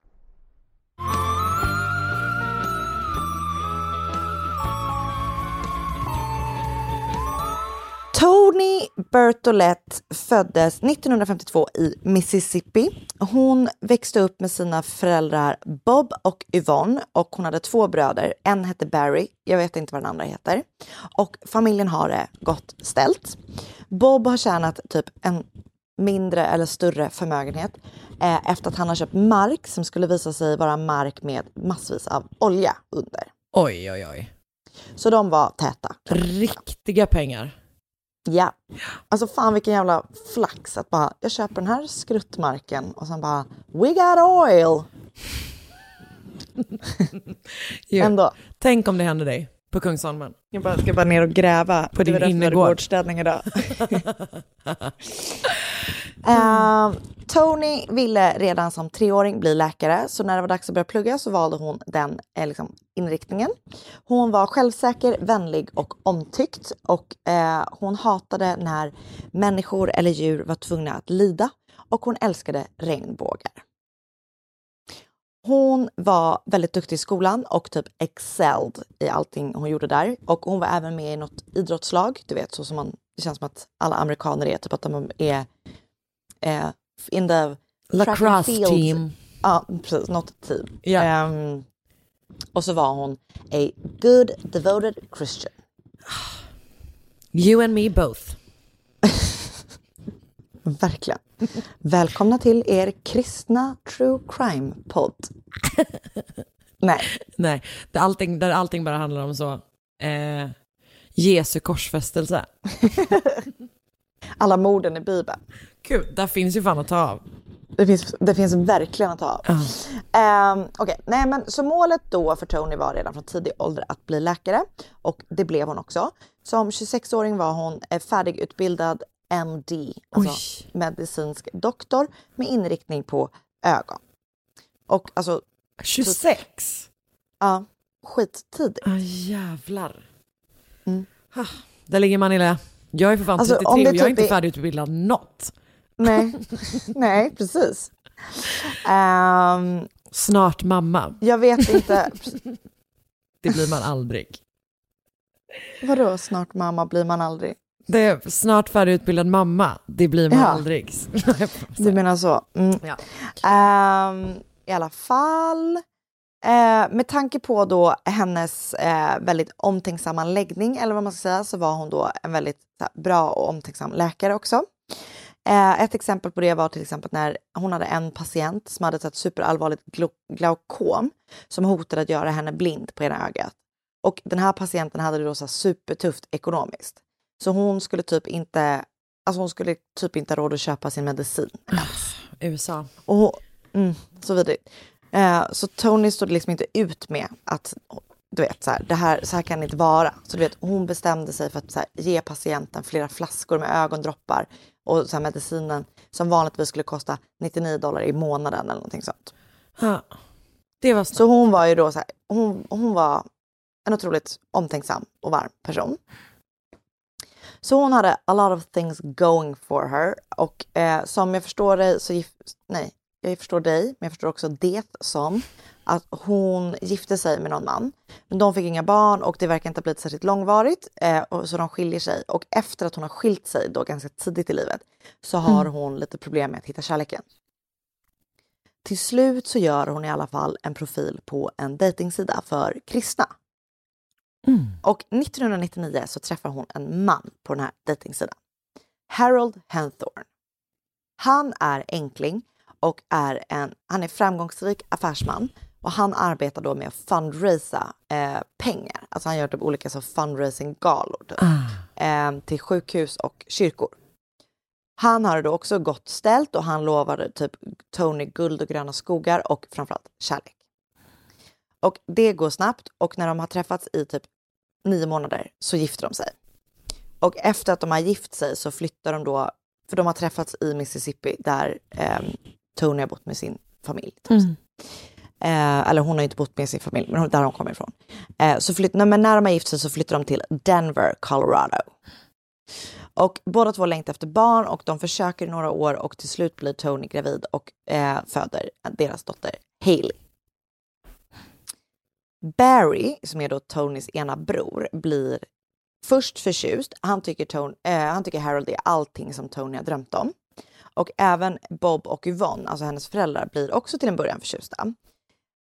Tony Bertolette föddes 1952 i Mississippi. Hon växte upp med sina föräldrar Bob och Yvonne och hon hade två bröder. En hette Barry, jag vet inte vad den andra heter. Och familjen har det gott ställt. Bob har tjänat typ en mindre eller större förmögenhet eh, efter att han har köpt mark som skulle visa sig vara mark med massvis av olja under. Oj, oj, oj. Så de var täta. Riktiga pengar. Ja. Alltså fan vilken jävla flax att bara, jag köper den här skruttmarken och sen bara, we got oil! Ändå. Tänk om det hände dig på Kungsholmen. Jag bara, ska bara ner och gräva. På din innergård. idag. Eh, Tony ville redan som treåring bli läkare, så när det var dags att börja plugga så valde hon den eh, liksom, inriktningen. Hon var självsäker, vänlig och omtyckt och eh, hon hatade när människor eller djur var tvungna att lida och hon älskade regnbågar. Hon var väldigt duktig i skolan och typ excelled i allting hon gjorde där. Och hon var även med i något idrottslag, du vet så som man, det känns som att alla amerikaner är, typ att de är eh, in the Lacrosse team. Ja, precis, något team. Ja. Ehm, och så var hon a good devoted Christian. You and me both. Verkligen. Välkomna till er kristna true crime-podd. Nej, Nej, där allting, där allting bara handlar om så. Eh, Jesu korsfästelse. alla morden i Bibeln. Gud, där finns ju fan att ta av. Det finns, det finns verkligen att ta av. Ehm, Okej, nej men så målet då för Tony var redan från tidig ålder att bli läkare och det blev hon också. Som 26-åring var hon eh, färdigutbildad MD, alltså Oj. medicinsk doktor med inriktning på ögon. Och alltså, 26? ja, skittidigt. Ah, jävlar. Mm. Ah, där ligger man illa. Jag är för fan Alltså, 33 om det och jag är typ inte är- färdigutbildad något. Nej, nej precis. Ehm, Snart mamma. jag vet inte, Det blir man aldrig. vadå snart mamma blir man aldrig? Det är snart färdigutbildad mamma. Det blir man Ja. aldrig. Du menar så? Mm. Ja. Ehm, I alla fall. Eh, med tanke på då hennes eh, väldigt omtänksamma läggning, eller vad man ska säga, så var hon då en väldigt här, bra och omtänksam läkare också. Eh, ett exempel på det var till exempel när hon hade en patient som hade ett superallvarligt glau- glaukom som hotade att göra henne blind på ena ögat. Och den här patienten hade det då så supertufft ekonomiskt. Så hon skulle typ inte, alltså hon skulle typ inte ha råd att köpa sin medicin ens. USA. Och, hon- mm, så vidrigt. Eh, så Tony stod liksom inte ut med att du vet, så här, det här, så här kan det inte vara. Så du vet, hon bestämde sig för att här, ge patienten flera flaskor med ögondroppar och så här, medicinen som vanligtvis skulle kosta 99 dollar i månaden eller någonting sånt. Ja. Det var snart. Så hon var ju då så här, hon, hon var en otroligt omtänksam och varm person. Så hon hade a lot of things going for her och eh, som jag förstår dig så gif- nej, jag förstår dig, men jag förstår också det som att hon gifte sig med någon man. Men de fick inga barn och det verkar inte ha blivit särskilt långvarigt eh, och, så de skiljer sig. Och efter att hon har skilt sig då ganska tidigt i livet så har hon lite problem med att hitta kärleken. Till slut så gör hon i alla fall en profil på en dejtingsida för kristna. Och 1999 så träffar hon en man på den här dejtingsidan. Harold Henthorne. Han är enkling och är en, han är framgångsrik affärsman och han arbetar då med att fundraisa eh, pengar. Alltså han gör typ olika så fundraising-galor typ, eh, till sjukhus och kyrkor. Han har det då också gott ställt och han lovade typ Tony guld och gröna skogar och framförallt kärlek. Och det går snabbt och när de har träffats i typ nio månader så gifter de sig. Och efter att de har gift sig så flyttar de då, för de har träffats i Mississippi där eh, Tony har bott med sin familj. Typ. Eh, eller hon har inte bott med sin familj, men där hon kommer ifrån. Eh, så flytt, nej, men när de har gift sig så flyttar de till Denver, Colorado. Och båda två längtar efter barn och de försöker i några år och till slut blir Tony gravid och eh, föder deras dotter Hailey. Barry, som är då Tonys ena bror, blir först förtjust. Han tycker, Tony, eh, han tycker Harold är allting som Tony har drömt om. Och även Bob och Yvonne, alltså hennes föräldrar, blir också till en början förtjusta.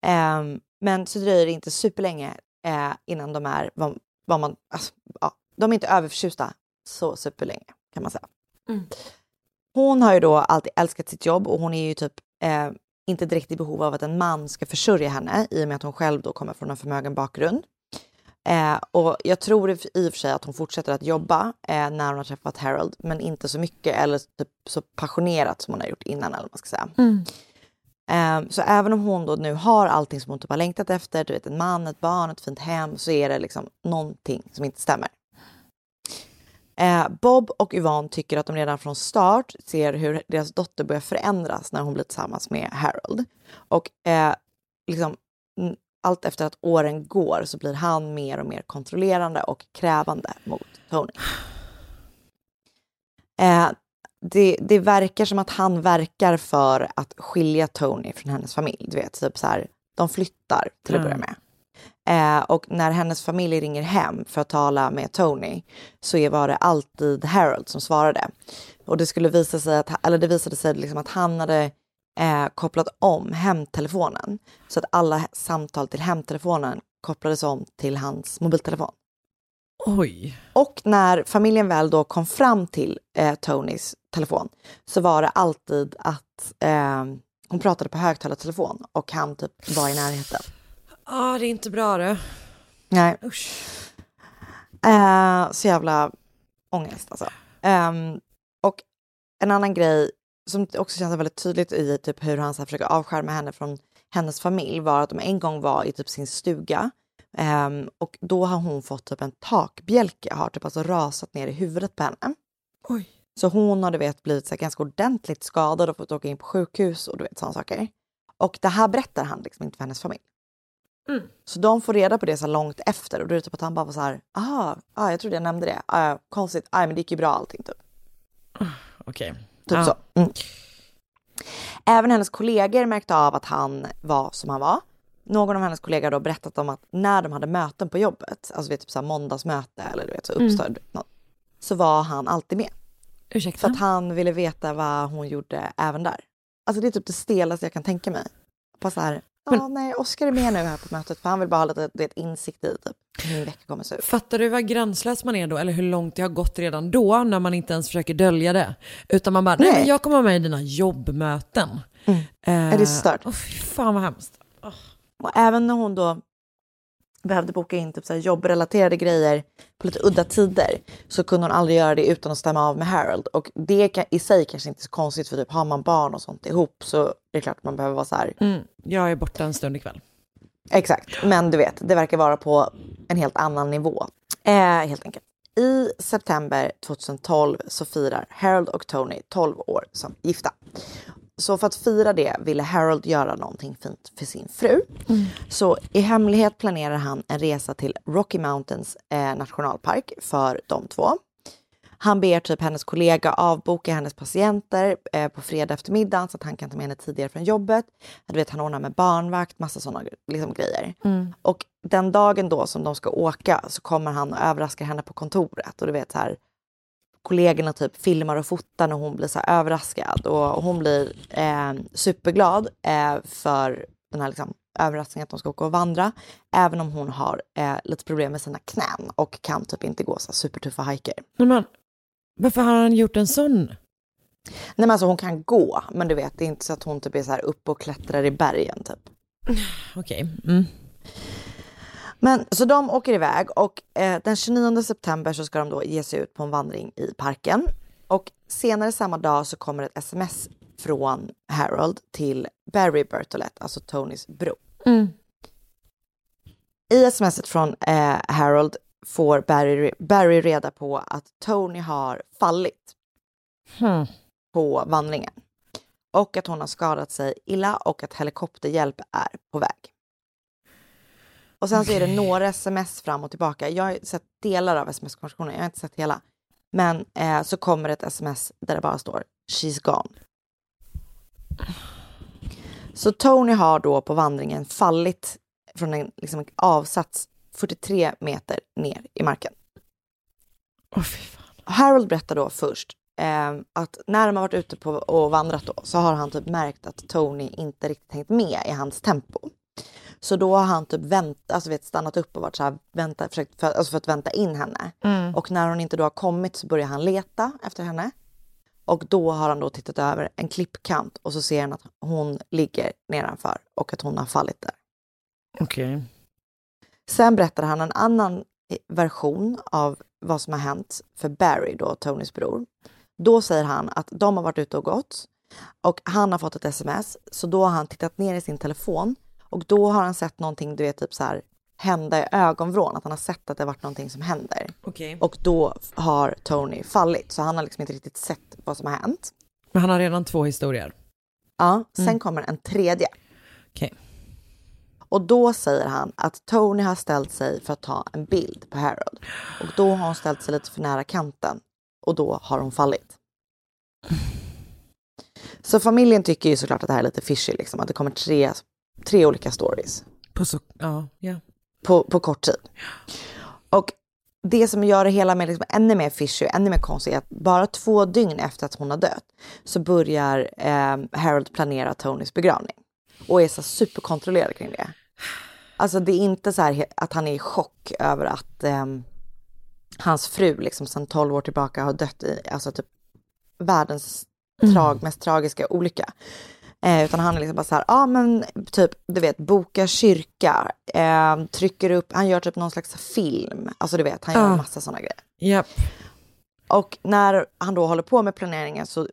Ehm, men så dröjer det inte superlänge eh, innan de är vad, vad man, alltså, ja, de är inte överförtjusta så superlänge kan man säga. Hon har ju då alltid älskat sitt jobb och hon är ju typ eh, inte direkt i behov av att en man ska försörja henne i och med att hon själv då kommer från en förmögen bakgrund. Eh, och jag tror i och för sig att hon fortsätter att jobba eh, när hon har träffat Harold, men inte så mycket eller typ så passionerat som hon har gjort innan eller vad man ska säga. Eh, så även om hon då nu har allting som hon typ har längtat efter, du vet en man, ett barn, ett fint hem, så är det liksom någonting som inte stämmer. Eh, Bob och Yvonne tycker att de redan från start ser hur deras dotter börjar förändras när hon blir tillsammans med Harold. Och eh, liksom, mm, allt efter att åren går så blir han mer och mer kontrollerande och krävande mot Tony. Eh, det, det verkar som att han verkar för att skilja Tony från hennes familj. Du vet, typ så här, de flyttar till att börja med. Eh, och när hennes familj ringer hem för att tala med Tony så var det alltid Harold som svarade. Och det skulle visa sig att, eller det visade sig liksom att han hade eh, kopplat om hemtelefonen så att alla samtal till hemtelefonen kopplades om till hans mobiltelefon. Oj. Och när familjen väl då kom fram till eh, Tonys telefon så var det alltid att eh, hon pratade på högtalartelefon och han typ var i närheten. Ja, det är inte bra det. Nej. Usch. Eh, så jävla ångest alltså. Ehm, och en annan grej som också känns väldigt tydligt i typ hur han så här försöker avskärma henne från hennes familj var att de en gång var i typ sin stuga Ehm, och då har hon fått typ en takbjälke, har typ alltså rasat ner i huvudet på henne. Oj. Så hon har du vet blivit så här, ganska ordentligt skadad och fått åka in på sjukhus och du vet sådana saker. Och det här berättar han liksom inte för hennes familj. Mm. Så de får reda på det så långt efter och då är det typ att han bara var så här, aha, ah, jag trodde jag nämnde det, ah, konstigt, ah, men det gick ju bra allting typ. Okej. Typ Ja. så. Mm. Även hennes kollegor märkte av att han var som han var. Någon av hennes kollegor har då berättat om att när de hade möten på jobbet, alltså vet, typ så här måndagsmöte eller du vet så uppstod något, så var han alltid med. För Ursäkta? att han ville veta vad hon gjorde även där. Alltså det är typ det stelaste jag kan tänka mig. Bara så här, ja nej, Oskar är med nu här på mötet för han vill bara ha lite det, insikt i typ, hur min vecka kommer se ut. Fattar du vad gränslös man är då? Eller hur långt det har gått redan då när man inte ens försöker dölja det? Utan man bara, nej, Nej. men jag kommer vara med i dina jobbmöten. Eh, Är det stört? åh, fy fan vad hemskt. Och även när hon då behövde boka in typ så jobbrelaterade grejer på lite udda tider så kunde hon aldrig göra det utan att stämma av med Harold. Och det kan, i sig kanske inte är så konstigt för typ har man barn och sånt ihop så det är klart att man behöver vara så här. Mm, jag är borta en stund ikväll. Exakt, men du vet, det verkar vara på en helt annan nivå. Eh, helt enkelt. I september 2012 så firar Harold och Tony 12 år som gifta. Så för att fira det ville Harold göra någonting fint för sin fru. Så i hemlighet planerar han en resa till Rocky Mountains eh, nationalpark för de två. Han ber typ hennes kollega avboka hennes patienter eh, på fredag eftermiddag så att han kan ta med henne tidigare från jobbet. Du vet, han ordnar med barnvakt, massa sådana liksom, grejer. Och den dagen då som de ska åka så kommer han och överraskar henne på kontoret. Och du vet så här, kollegorna typ filmar och fotar när hon blir så överraskad. Och, hon blir eh, superglad eh, för den här liksom, överraskningen att de ska åka och vandra. Även om hon har eh, lite problem med sina knän och kan typ inte gå så supertuffa hajker. Men varför har han gjort en sån? Nej men alltså hon kan gå, men du vet det är inte så att hon typ är så här uppe och klättrar i bergen typ. Okej. Mm. Men så de åker iväg och eh, den 29 september så ska de då ge sig ut på en vandring i parken. Och senare samma dag så kommer ett sms från Harold till Barry Bertolett, alltså Tonys bror. I smset från eh, Harold får Barry, Barry reda på att Tony har fallit Hmm. på vandringen. Och att hon har skadat sig illa och att helikopterhjälp är på väg. Och sen så är det några sms fram och tillbaka. Jag har sett delar av sms-konversationen, jag har inte sett hela. Men eh, så kommer ett sms där det bara står “She's gone”. Så Tony har då på vandringen fallit från en liksom, avsats 43 meter ner i marken. Fan. Harold berättar då först eh, att när de har varit ute på och vandrat då så har han typ märkt att Tony inte riktigt hängt med i hans tempo. Så då har han typ vänt, alltså vet, stannat upp och varit så här, vänta, försökt för, alltså för att vänta in henne. Och när hon inte då har kommit så börjar han leta efter henne. Och då har han då tittat över en klippkant och så ser han att hon ligger nedanför och att hon har fallit där. Okej. Sen berättar han en annan version av vad som har hänt för Barry, då Tonys bror. Då säger han att de har varit ute och gått och han har fått ett sms. Så då har han tittat ner i sin telefon och då har han sett någonting, du vet, typ så här hända i ögonvrån, att han har sett att det varit någonting som händer. Okej. Och då har Tony fallit, så han har liksom inte riktigt sett vad som har hänt. Men han har redan två historier. Ja, sen kommer en tredje. Okej. Och då säger han att Tony har ställt sig för att ta en bild på Harold. Och då har hon ställt sig lite för nära kanten och då har hon fallit. Så familjen tycker ju såklart att det här är lite fishy, liksom, att det kommer tre, tre olika stories På så... Ja, ja. på, på kort tid. Och det som gör det hela med liksom ännu mer fishy, ännu mer konstigt är att bara två dygn efter att hon har dött så börjar eh, Harold planera Tonys begravning. Och är så superkontrollerad kring det. Alltså det är inte så här att han är i chock över att eh, hans fru liksom sedan 12 år tillbaka har dött i alltså typ världens trag, mest tragiska olycka. Eh, utan han är liksom bara så här, ja ah, men typ, du vet, boka kyrka, eh, trycker upp, han gör typ någon slags film, alltså du vet, han gör Ja. massa sådana grejer. Japp. Och när han då håller på med planeringen så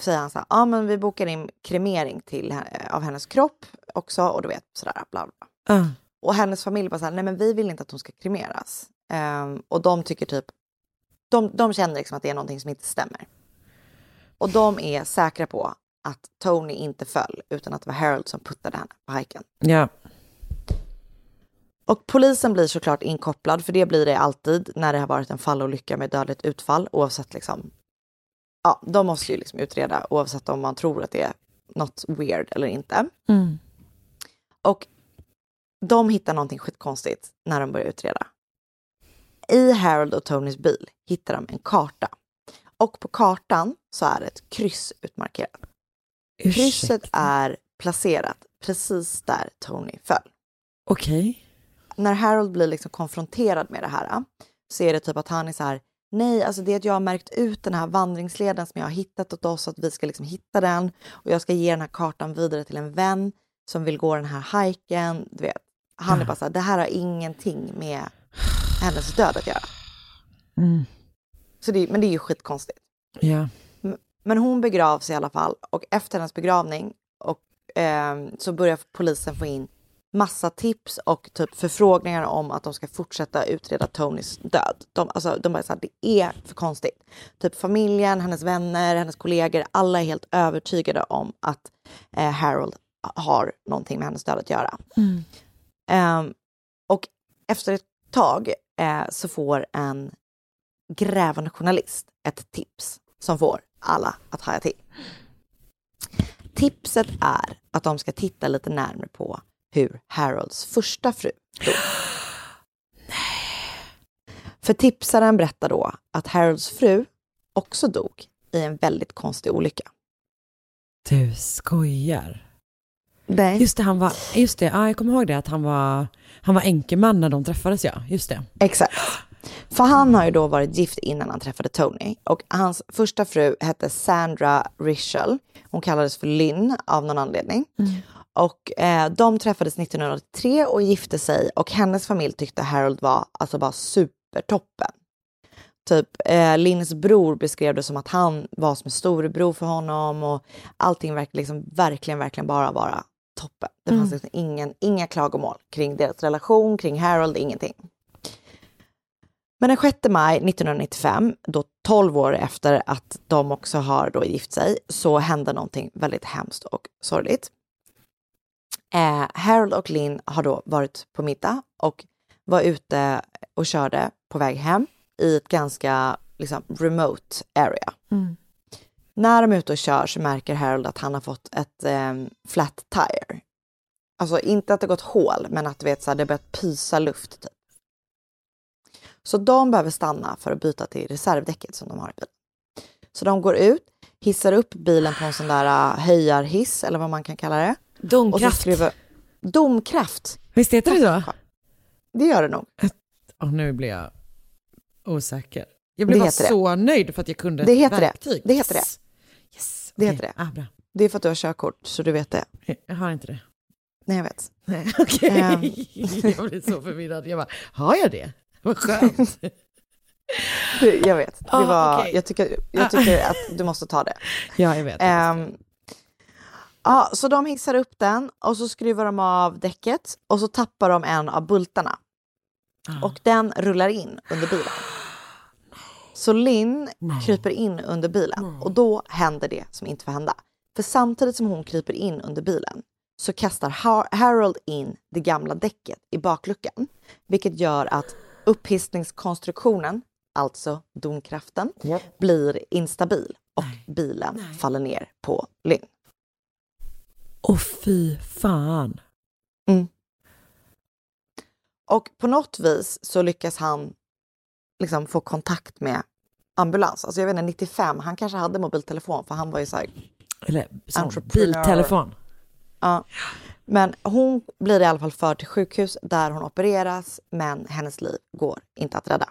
säger han så här, ja ah, men vi bokar in kremering till, he- av hennes kropp också och du vet sådär, bla bla. Ah. Och hennes familj bara så här, nej men vi vill inte att hon ska kremeras. Ehm, och de tycker typ, de, de känner liksom att det är någonting som inte stämmer. Och de är säkra på att Tony inte föll, utan att det var Harold som puttade henne på hajken. Ja. Och polisen blir såklart inkopplad, för det blir det alltid när det har varit en fallolycka med dödligt utfall, oavsett liksom. Ja, de måste ju liksom utreda oavsett om man tror att det är något weird eller inte. Mm. Och de hittar någonting skitkonstigt när de börjar utreda. I Harold och Tonys bil hittar de en karta. Och på kartan så är det ett kryss utmarkerat. Krysset är placerat precis där Tony föll. Okej. När Harold blir liksom konfronterad med det här så är det typ att han är så här, nej, alltså det är att jag har märkt ut den här vandringsleden som jag har hittat åt oss, att vi ska liksom hitta den och jag ska ge den här kartan vidare till en vän som vill gå den här hajken. Du vet, han är bara så här, det här har ingenting med hennes död att göra. Mm. Så det, men det är ju skitkonstigt. Ja. Men hon begravs i alla fall och efter hennes begravning och, ehm, så börjar polisen få in massa tips och typ förfrågningar om att de ska fortsätta utreda Tonys död. De, alltså, de bara så här, det är för konstigt. Typ familjen, hennes vänner, hennes kollegor, alla är helt övertygade om att eh, Harold har någonting med hennes död att göra. Ehm, och efter ett tag eh, så får en grävande journalist ett tips som får alla att haja till. Tipset är att de ska titta lite närmare på hur Harolds första fru dog. För tipsaren berättar då att Harolds fru också dog i en väldigt konstig olycka. Du skojar. Nej. Just det, han var, just det, ja, jag kommer ihåg det, att han var, han var enkeman när de träffades ja, just det. Exakt. För han har ju då varit gift innan han träffade Tony. Och hans första fru hette Sandra Richel. Hon kallades för Lynn av någon anledning. Och eh, de träffades 1983 och gifte sig och hennes familj tyckte Harold var alltså bara supertoppen. Typ eh, Lynns bror beskrev det som att han var som en storebror för honom och allting verkligen, liksom, verkligen, verkligen bara vara toppen. Det fanns Mm. liksom ingen, inga klagomål kring deras relation, kring Harold, ingenting. Men den 6 maj 1995, då 12 år efter att de också har då gift sig, så hände någonting väldigt hemskt och sorgligt. Eh, Harold och Lynn har då varit på middag och var ute och körde på väg hem i ett ganska liksom, remote area. Mm. När de är ute och kör så märker Harold att han har fått ett eh, flat tire. Alltså inte att det gått hål, men att du vet, så här, det börjat pysa luft. Typ. Så de behöver stanna för att byta till reservdäcket som de har i bilen. Så de går ut, hissar upp bilen på en sån där höjarhiss eller vad man kan kalla det. Och så Domkraft. skruvar... Domkraft, Visst heter det så? det gör det nog. Och nu blir jag osäker. Jag blev Det bara heter det. så nöjd för att jag kunde Det heter det. verktyg. Det heter yes. Yes. Det heter det. Ah, bra. Det är för att du har körkort, så du vet det. Jag har inte det. Nej, jag vet. Nej, okej. Ehm. jag blev så förvirrad. Jag bara, har jag det? Vad skönt. Jag vet. Det Ah, var, okej. jag, tycker, jag tycker att du måste ta det. ja, jag vet. Ehm, ja, så de hissar upp den och så skruvar de av däcket och så tappar de en av bultarna. Ah. Och den rullar in under bilen. Så Lynn kryper in under bilen och då händer det som inte får hända. För samtidigt som hon kryper in under bilen så kastar Har- Harold in det gamla däcket i bakluckan. Vilket gör att upphissningskonstruktionen, alltså domkraften, blir instabil och bilen faller ner på Lynn. Åh fy fan. Och på något vis så lyckas han liksom få kontakt med ambulans. Alltså jag vet inte, 95, han kanske hade mobiltelefon för han var ju så här, Eller så, biltelefon. ja. Men hon blir i alla fall förd till sjukhus där hon opereras, men hennes liv går inte att rädda.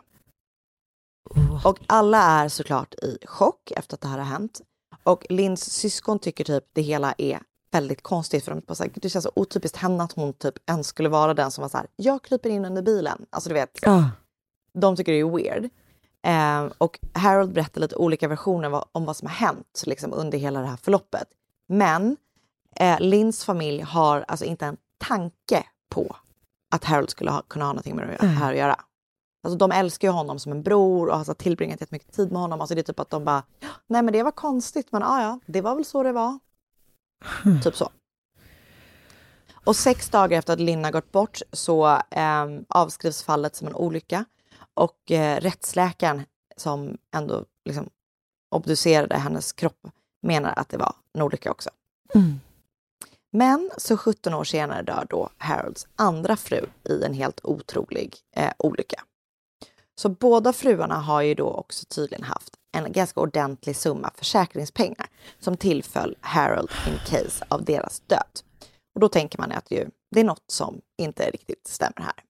Oh. Och alla är såklart i chock efter att det här har hänt. Och Lins syskon tycker typ det hela är väldigt konstigt för de bara så här, det känns så otypiskt henne att hon typ ens skulle vara den som var så här, jag kryper in under bilen. Alltså du vet, Ja. de tycker det är weird. Eh, och Harold berättar lite olika versioner om vad som har hänt liksom, under hela det här förloppet. Men eh, Lins familj har alltså inte en tanke på att Harold skulle ha, kunna ha någonting med det här att göra. Alltså, de älskar ju honom som en bror och har så tillbringat jättemycket tid med honom. Alltså, det är typ att de bara, nej men det var konstigt, men ja, ja, det var väl så det var. Typ så. Och sex dagar efter att Linn gått bort så eh, avskrivs fallet som en olycka. Och eh, rättsläkaren som ändå liksom obducerade hennes kropp menar att det var en olycka också. Mm. Men så 17 år senare dör då Harolds andra fru i en helt otrolig eh, olycka. Så båda fruarna har ju då också tydligen haft en ganska ordentlig summa försäkringspengar som tillföll Harold in case av deras död. Och då tänker man att ju, det är något som inte riktigt stämmer här.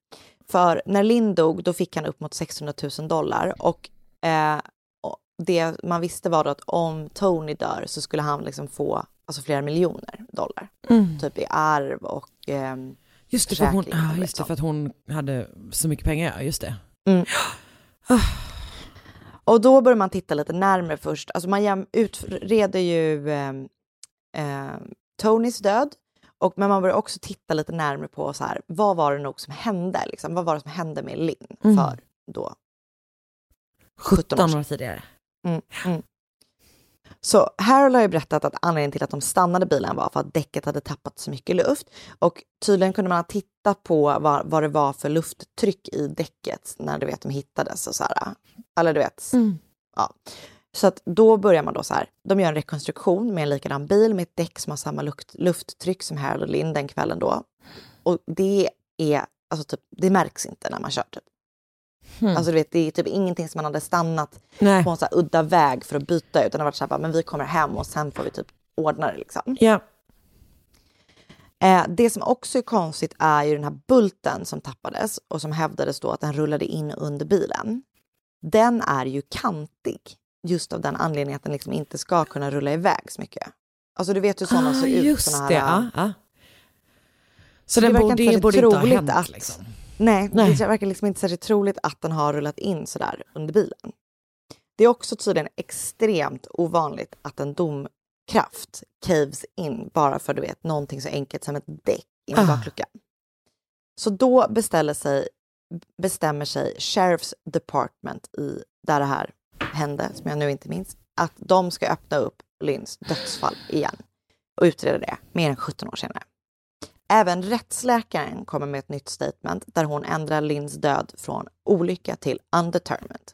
För när Linn dog, då fick han upp mot 600 000 dollar och eh, och det man visste var då att om Tony dör så skulle han liksom få alltså, flera miljoner dollar. Mm. Typ i arv och ehm, Just det, för hon, och just det, sånt. för att hon hade så mycket pengar, just det. Och då börjar man titta lite närmare först. Alltså man utreder ju eh, eh, Tonys död. Och, men man börjar också titta lite närmare på så här, vad var det nog som hände? Liksom? Vad var det som hände med Linn Mm. för då 17 år 17 sedan? år tidigare. Mm, mm. Så Harold har ju berättat att anledningen till att de stannade bilen var för att däcket hade tappat så mycket luft. Och tydligen kunde man titta på vad, vad det var för lufttryck i däcket när du vet de hittades och så här. Eller du vet. Mm. Ja. Så att då börjar man då så här. De gör en rekonstruktion med en likadan bil med ett däck som har samma luft, lufttryck som Harold och Linn den kvällen då. Och det är alltså typ, det märks inte när man kör typ. Hmm. Alltså du vet, det är typ ingenting som man hade stannat Nej. på en så här udda väg för att byta utan det har varit så här, bara, men vi kommer hem och sen får vi typ ordna det liksom. Ja. Eh, det som också är konstigt är ju den här bulten som tappades och som hävdades då att den rullade in under bilen. den är ju kantig. Just av den anledningen att den liksom inte ska kunna rulla iväg så mycket. Alltså du vet hur sådana ser ut. Ah, just såna det. här, Ja, ja. Så, det den borde, inte det borde inte ha hänt att- liksom. Nej, Nej. det verkar liksom inte särskilt troligt att den har rullat in sådär under bilen. Det är också tydligen extremt ovanligt att en domkraft caves in bara för du vet någonting så enkelt som ett däck i en Ah. baklucka. Så då beställer sig, bestämmer sig Sheriff's Department i där det här hände, som jag nu inte minns, att de ska öppna upp Lynns dödsfall igen och utreda det mer än 17 år senare. Även rättsläkaren kommer med ett nytt statement där hon ändrar Lynns död från olycka till undetermined.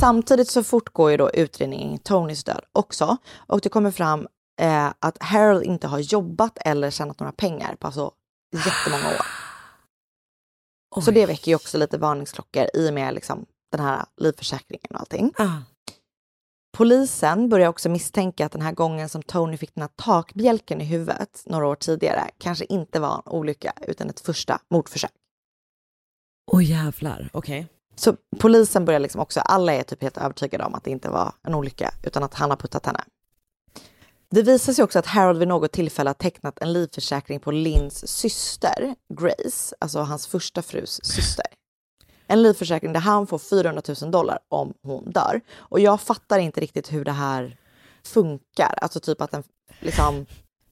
Samtidigt så fortgår ju då utredningen Tonys död också och det kommer fram eh, att Harold inte har jobbat eller tjänat några pengar på alltså jättemånga år. Så det väcker ju också lite varningsklockor i och med liksom den här livförsäkringen och allting. Ah. Polisen börjar också misstänka att den här gången som Tony fick den här takbjälken i huvudet några år tidigare kanske inte var en olycka utan ett första mordförsök. Åh jävlar, okej. Så polisen börjar liksom också, alla är typ helt övertygade om att det inte var en olycka utan att han har puttat henne. Det visar sig också att Harold vid något tillfälle har tecknat en livförsäkring på Lynns syster, Grace, alltså hans första frus syster. En livförsäkring där han får 400 000 dollar om hon dör. Och jag fattar inte riktigt hur det här funkar. Alltså typ att en, liksom,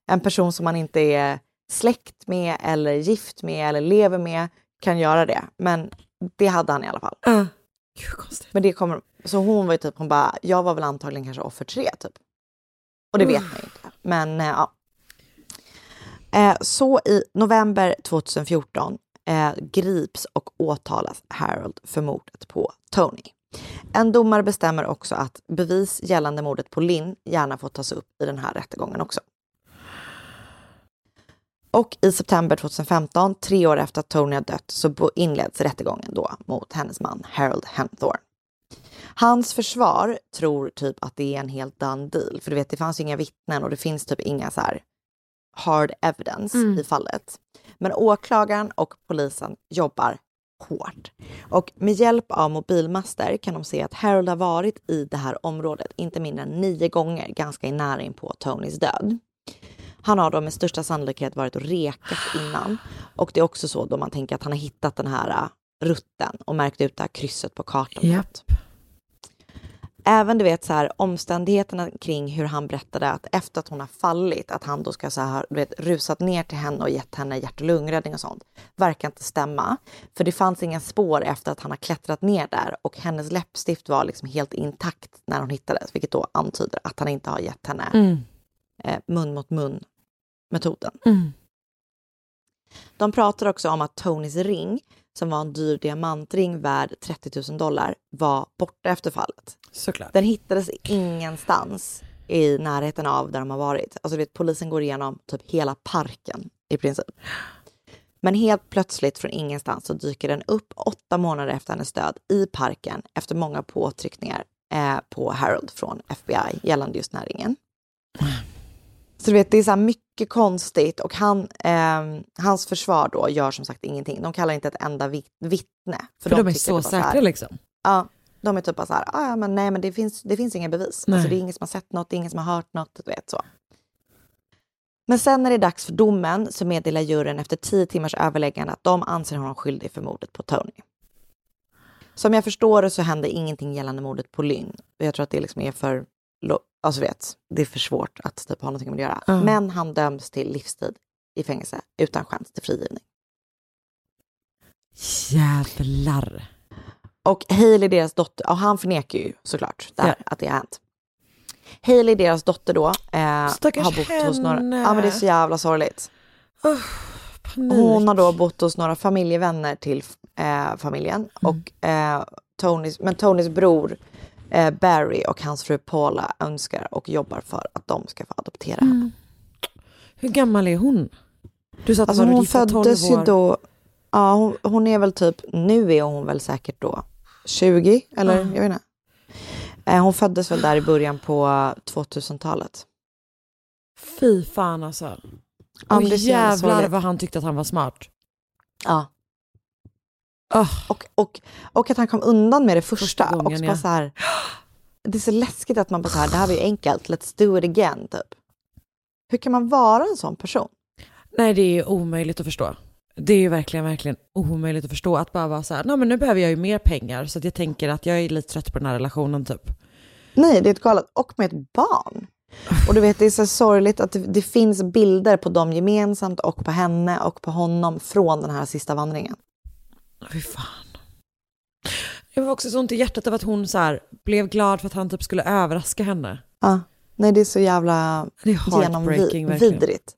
en person som man inte är släkt med eller gift med eller lever med kan göra det. Men det hade han i alla fall. Konstigt. Men det kommer, så hon var ju typ, hon bara, jag var väl antagligen kanske offer tre typ. Och det vet man ju inte. Men eh, ja. Eh, så i november 2014 eh, grips och åtalas Harold för mordet på Tony. En domare bestämmer också att bevis gällande mordet på Lynn gärna får tas upp i den här rättegången också. Och i september 2015, tre år efter att Tony har dött, så inleds rättegången då mot hennes man Harold Hemthorne. Hans försvar tror typ att det är en helt done deal, för du vet det fanns ju inga vittnen och det finns typ inga så här hard evidence i fallet. Men åklagaren och polisen jobbar hårt. Och med hjälp av mobilmaster kan de se att Harold har varit i det här området inte mindre än nio gånger ganska i nära in på Tonys död. Han har då med största sannolikhet varit och rekat innan. Och det är också så då man tänker att han har hittat den här äh, rutten och märkt ut det här krysset på kartan. Yep. Även du vet så här omständigheterna kring hur han berättade att efter att hon har fallit, att han då ska så här, du vet, rusat ner till henne och gett henne hjärt och lungräddning och sånt, verkar inte stämma. För det fanns inga spår efter att han har klättrat ner där och hennes läppstift var liksom helt intakt när hon hittades, vilket då antyder att han inte har gett henne Mm. eh, mun mot mun metoden. Mm. De pratar också om att Tonys ring, som var en dyr diamantring värd 30 000 dollar, var borta efter fallet. Såklart. Den hittades ingenstans i närheten av där de har varit. Alltså vet, polisen går igenom typ hela parken i princip. Men helt plötsligt från ingenstans så dyker den upp åtta månader efter hennes död i parken efter många påtryckningar eh, på Harold från FBI gällande just den här ringen. Så du vet, det är så mycket konstigt och han, ehm, hans försvar då gör som sagt ingenting. De kallar inte ett enda vit- vittne. För de är tycker så att här- säkra liksom. Ja, de är typ bara så här, "Ah, ja men nej men det finns, det finns inga bevis. Nej. Alltså det är ingen som har sett något, det är ingen som har hört något, du vet så. Men sen när det är dags för domen så meddelar juryn efter tio timmars överläggande att de anser honom skyldig för mordet på Tony. Som jag förstår det så hände ingenting gällande mordet på Lynn. Jag tror att det liksom är för, alltså vet, det är för svårt att typ ha någonting att göra. Ja. Men han döms till livstid i fängelse utan chans till frigivning. Jävlar. Och Hailey, deras dotter, och han förnekar ju såklart det här, Ja. att det har hänt. Hailey, deras dotter då, eh, har bott hos några... henne. Ja men det är så jävla sorgligt. Panik. Hon har då bott hos några familjevänner till eh, familjen. Mm. Och, eh, Tonys, men Tonys bror eh, Barry och hans fru Paula önskar och jobbar för att de ska få adoptera Mm. henne. Hur gammal är hon? Du sa att Alltså hon hon gifta 12 föddes ju då, ja hon, hon är väl typ, nu är hon väl säkert då 20 eller Ja. jag vet inte. Eh, hon föddes väl där i början på 2000-talet. Fy fan alltså. Och jävlar vad han tyckte att han var smart. Ja. Oh, Och, och, och att han kom undan med det första. Första gången, och så ja. så här, det är så läskigt att man bara så här, det här var ju enkelt, let's do it again. Typ. Hur kan man vara en sån person? nej, det är omöjligt att förstå. Det är ju verkligen, verkligen omöjligt att förstå. Att bara vara så här, nej men nu behöver jag ju mer pengar så att jag tänker att jag är lite trött på den här relationen typ. Nej, det är ett galet. Och med ett barn. Och du vet, det är så sorgligt att det, det finns bilder på dem gemensamt och på henne och på honom från den här sista vandringen. Fy fan. Jag var också så ont i hjärtat av att hon så här blev glad för att han typ skulle överraska henne. Ja. Nej, det är så jävla Det är genomvidrigt.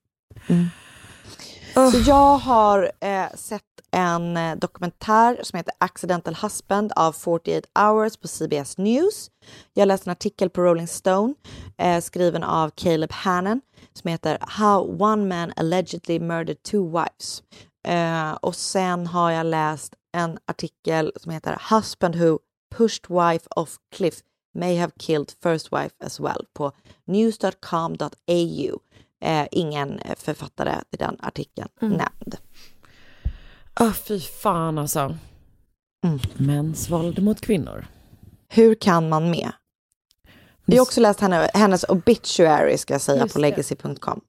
Oh. Så jag har eh, sett en eh, dokumentär som heter Accidental Husband av 48 Hours på CBS News. Jag läste en artikel på Rolling Stone eh, skriven av Caleb Hannon som heter How One Man Allegedly Murdered Two Wives. Eh, och sen har jag läst en artikel som heter Husband Who Pushed Wife Off Cliff May Have Killed First Wife as well på news.com.au. Eh, ingen författare till den artikeln nämnd. Ah, fy fan alltså. Mm. Mäns våld mot kvinnor. Hur kan man med? Jag har också läst henne, hennes obituary ska jag säga Just på legacy.com.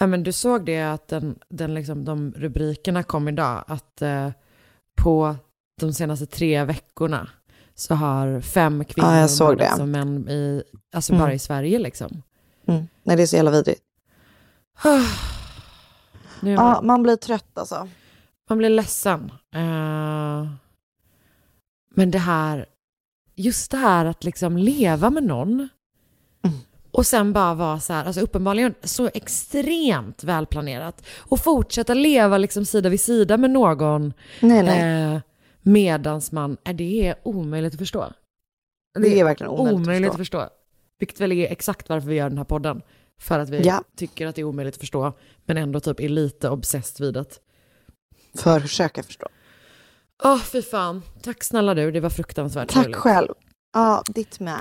Ja, men du såg det att den, den liksom, de rubrikerna kom idag, att eh, på de senaste tre veckorna så har fem kvinnor Ja, jag såg det. av män i, alltså Mm. bara i Sverige liksom. Mm. Nej, det är så jävla vidrigt. Nu Ja, man, blir trött alltså. man blir ledsen. Eh, men det här, just det här att liksom leva med någon. Och sen bara vara så här, alltså uppenbarligen så extremt välplanerat och fortsätta leva liksom sida vid sida med någon Nej, nej. Eh, medans man, är det är omöjligt att förstå. det är verkligen omöjligt, att förstå. Vilket väl är exakt varför vi gör den här podden. För att vi Ja. tycker att det är omöjligt att förstå, men ändå typ är lite obsessed vid det. För att försöka förstå. Åh, fy fan. Tack snälla du, det var fruktansvärt Tack sorgligt. själv. Ja, ditt med.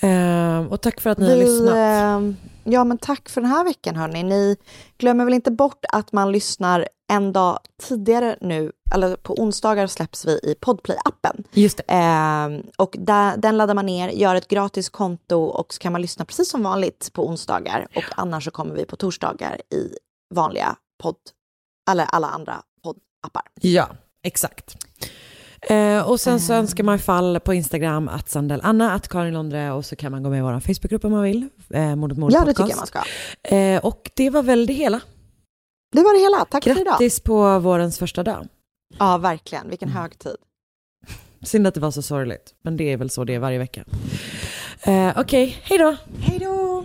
Eh, och tack för att ni har Vi, lyssnat. eh, ja, men tack för den här veckan hörni. Ni glömmer väl inte bort att man lyssnar en dag tidigare nu, eller på onsdagar släpps vi i Podplay-appen. Just. Eh, och där, den laddar man ner, gör ett gratis konto och så kan man lyssna precis som vanligt på onsdagar. Och annars så kommer vi på torsdagar i vanliga podd, eller alla andra poddappar. Ja, exakt. Eh, och sen så önskar man fall på Instagram att Sandel Anna, att Karin Londre och så kan man gå med i vår Facebookgrupp om man vill. Eh, Mordet mord Ja, det tycker jag man ska. Eh, och det var väl det hela. Det var det hela. Tack för idag. Grattis på vårens första dag. Ja, verkligen. Vilken Mm. högtid. Synd att det var så sorgligt, men det är väl så det är varje vecka. Eh, Okej, hej då! Hej då!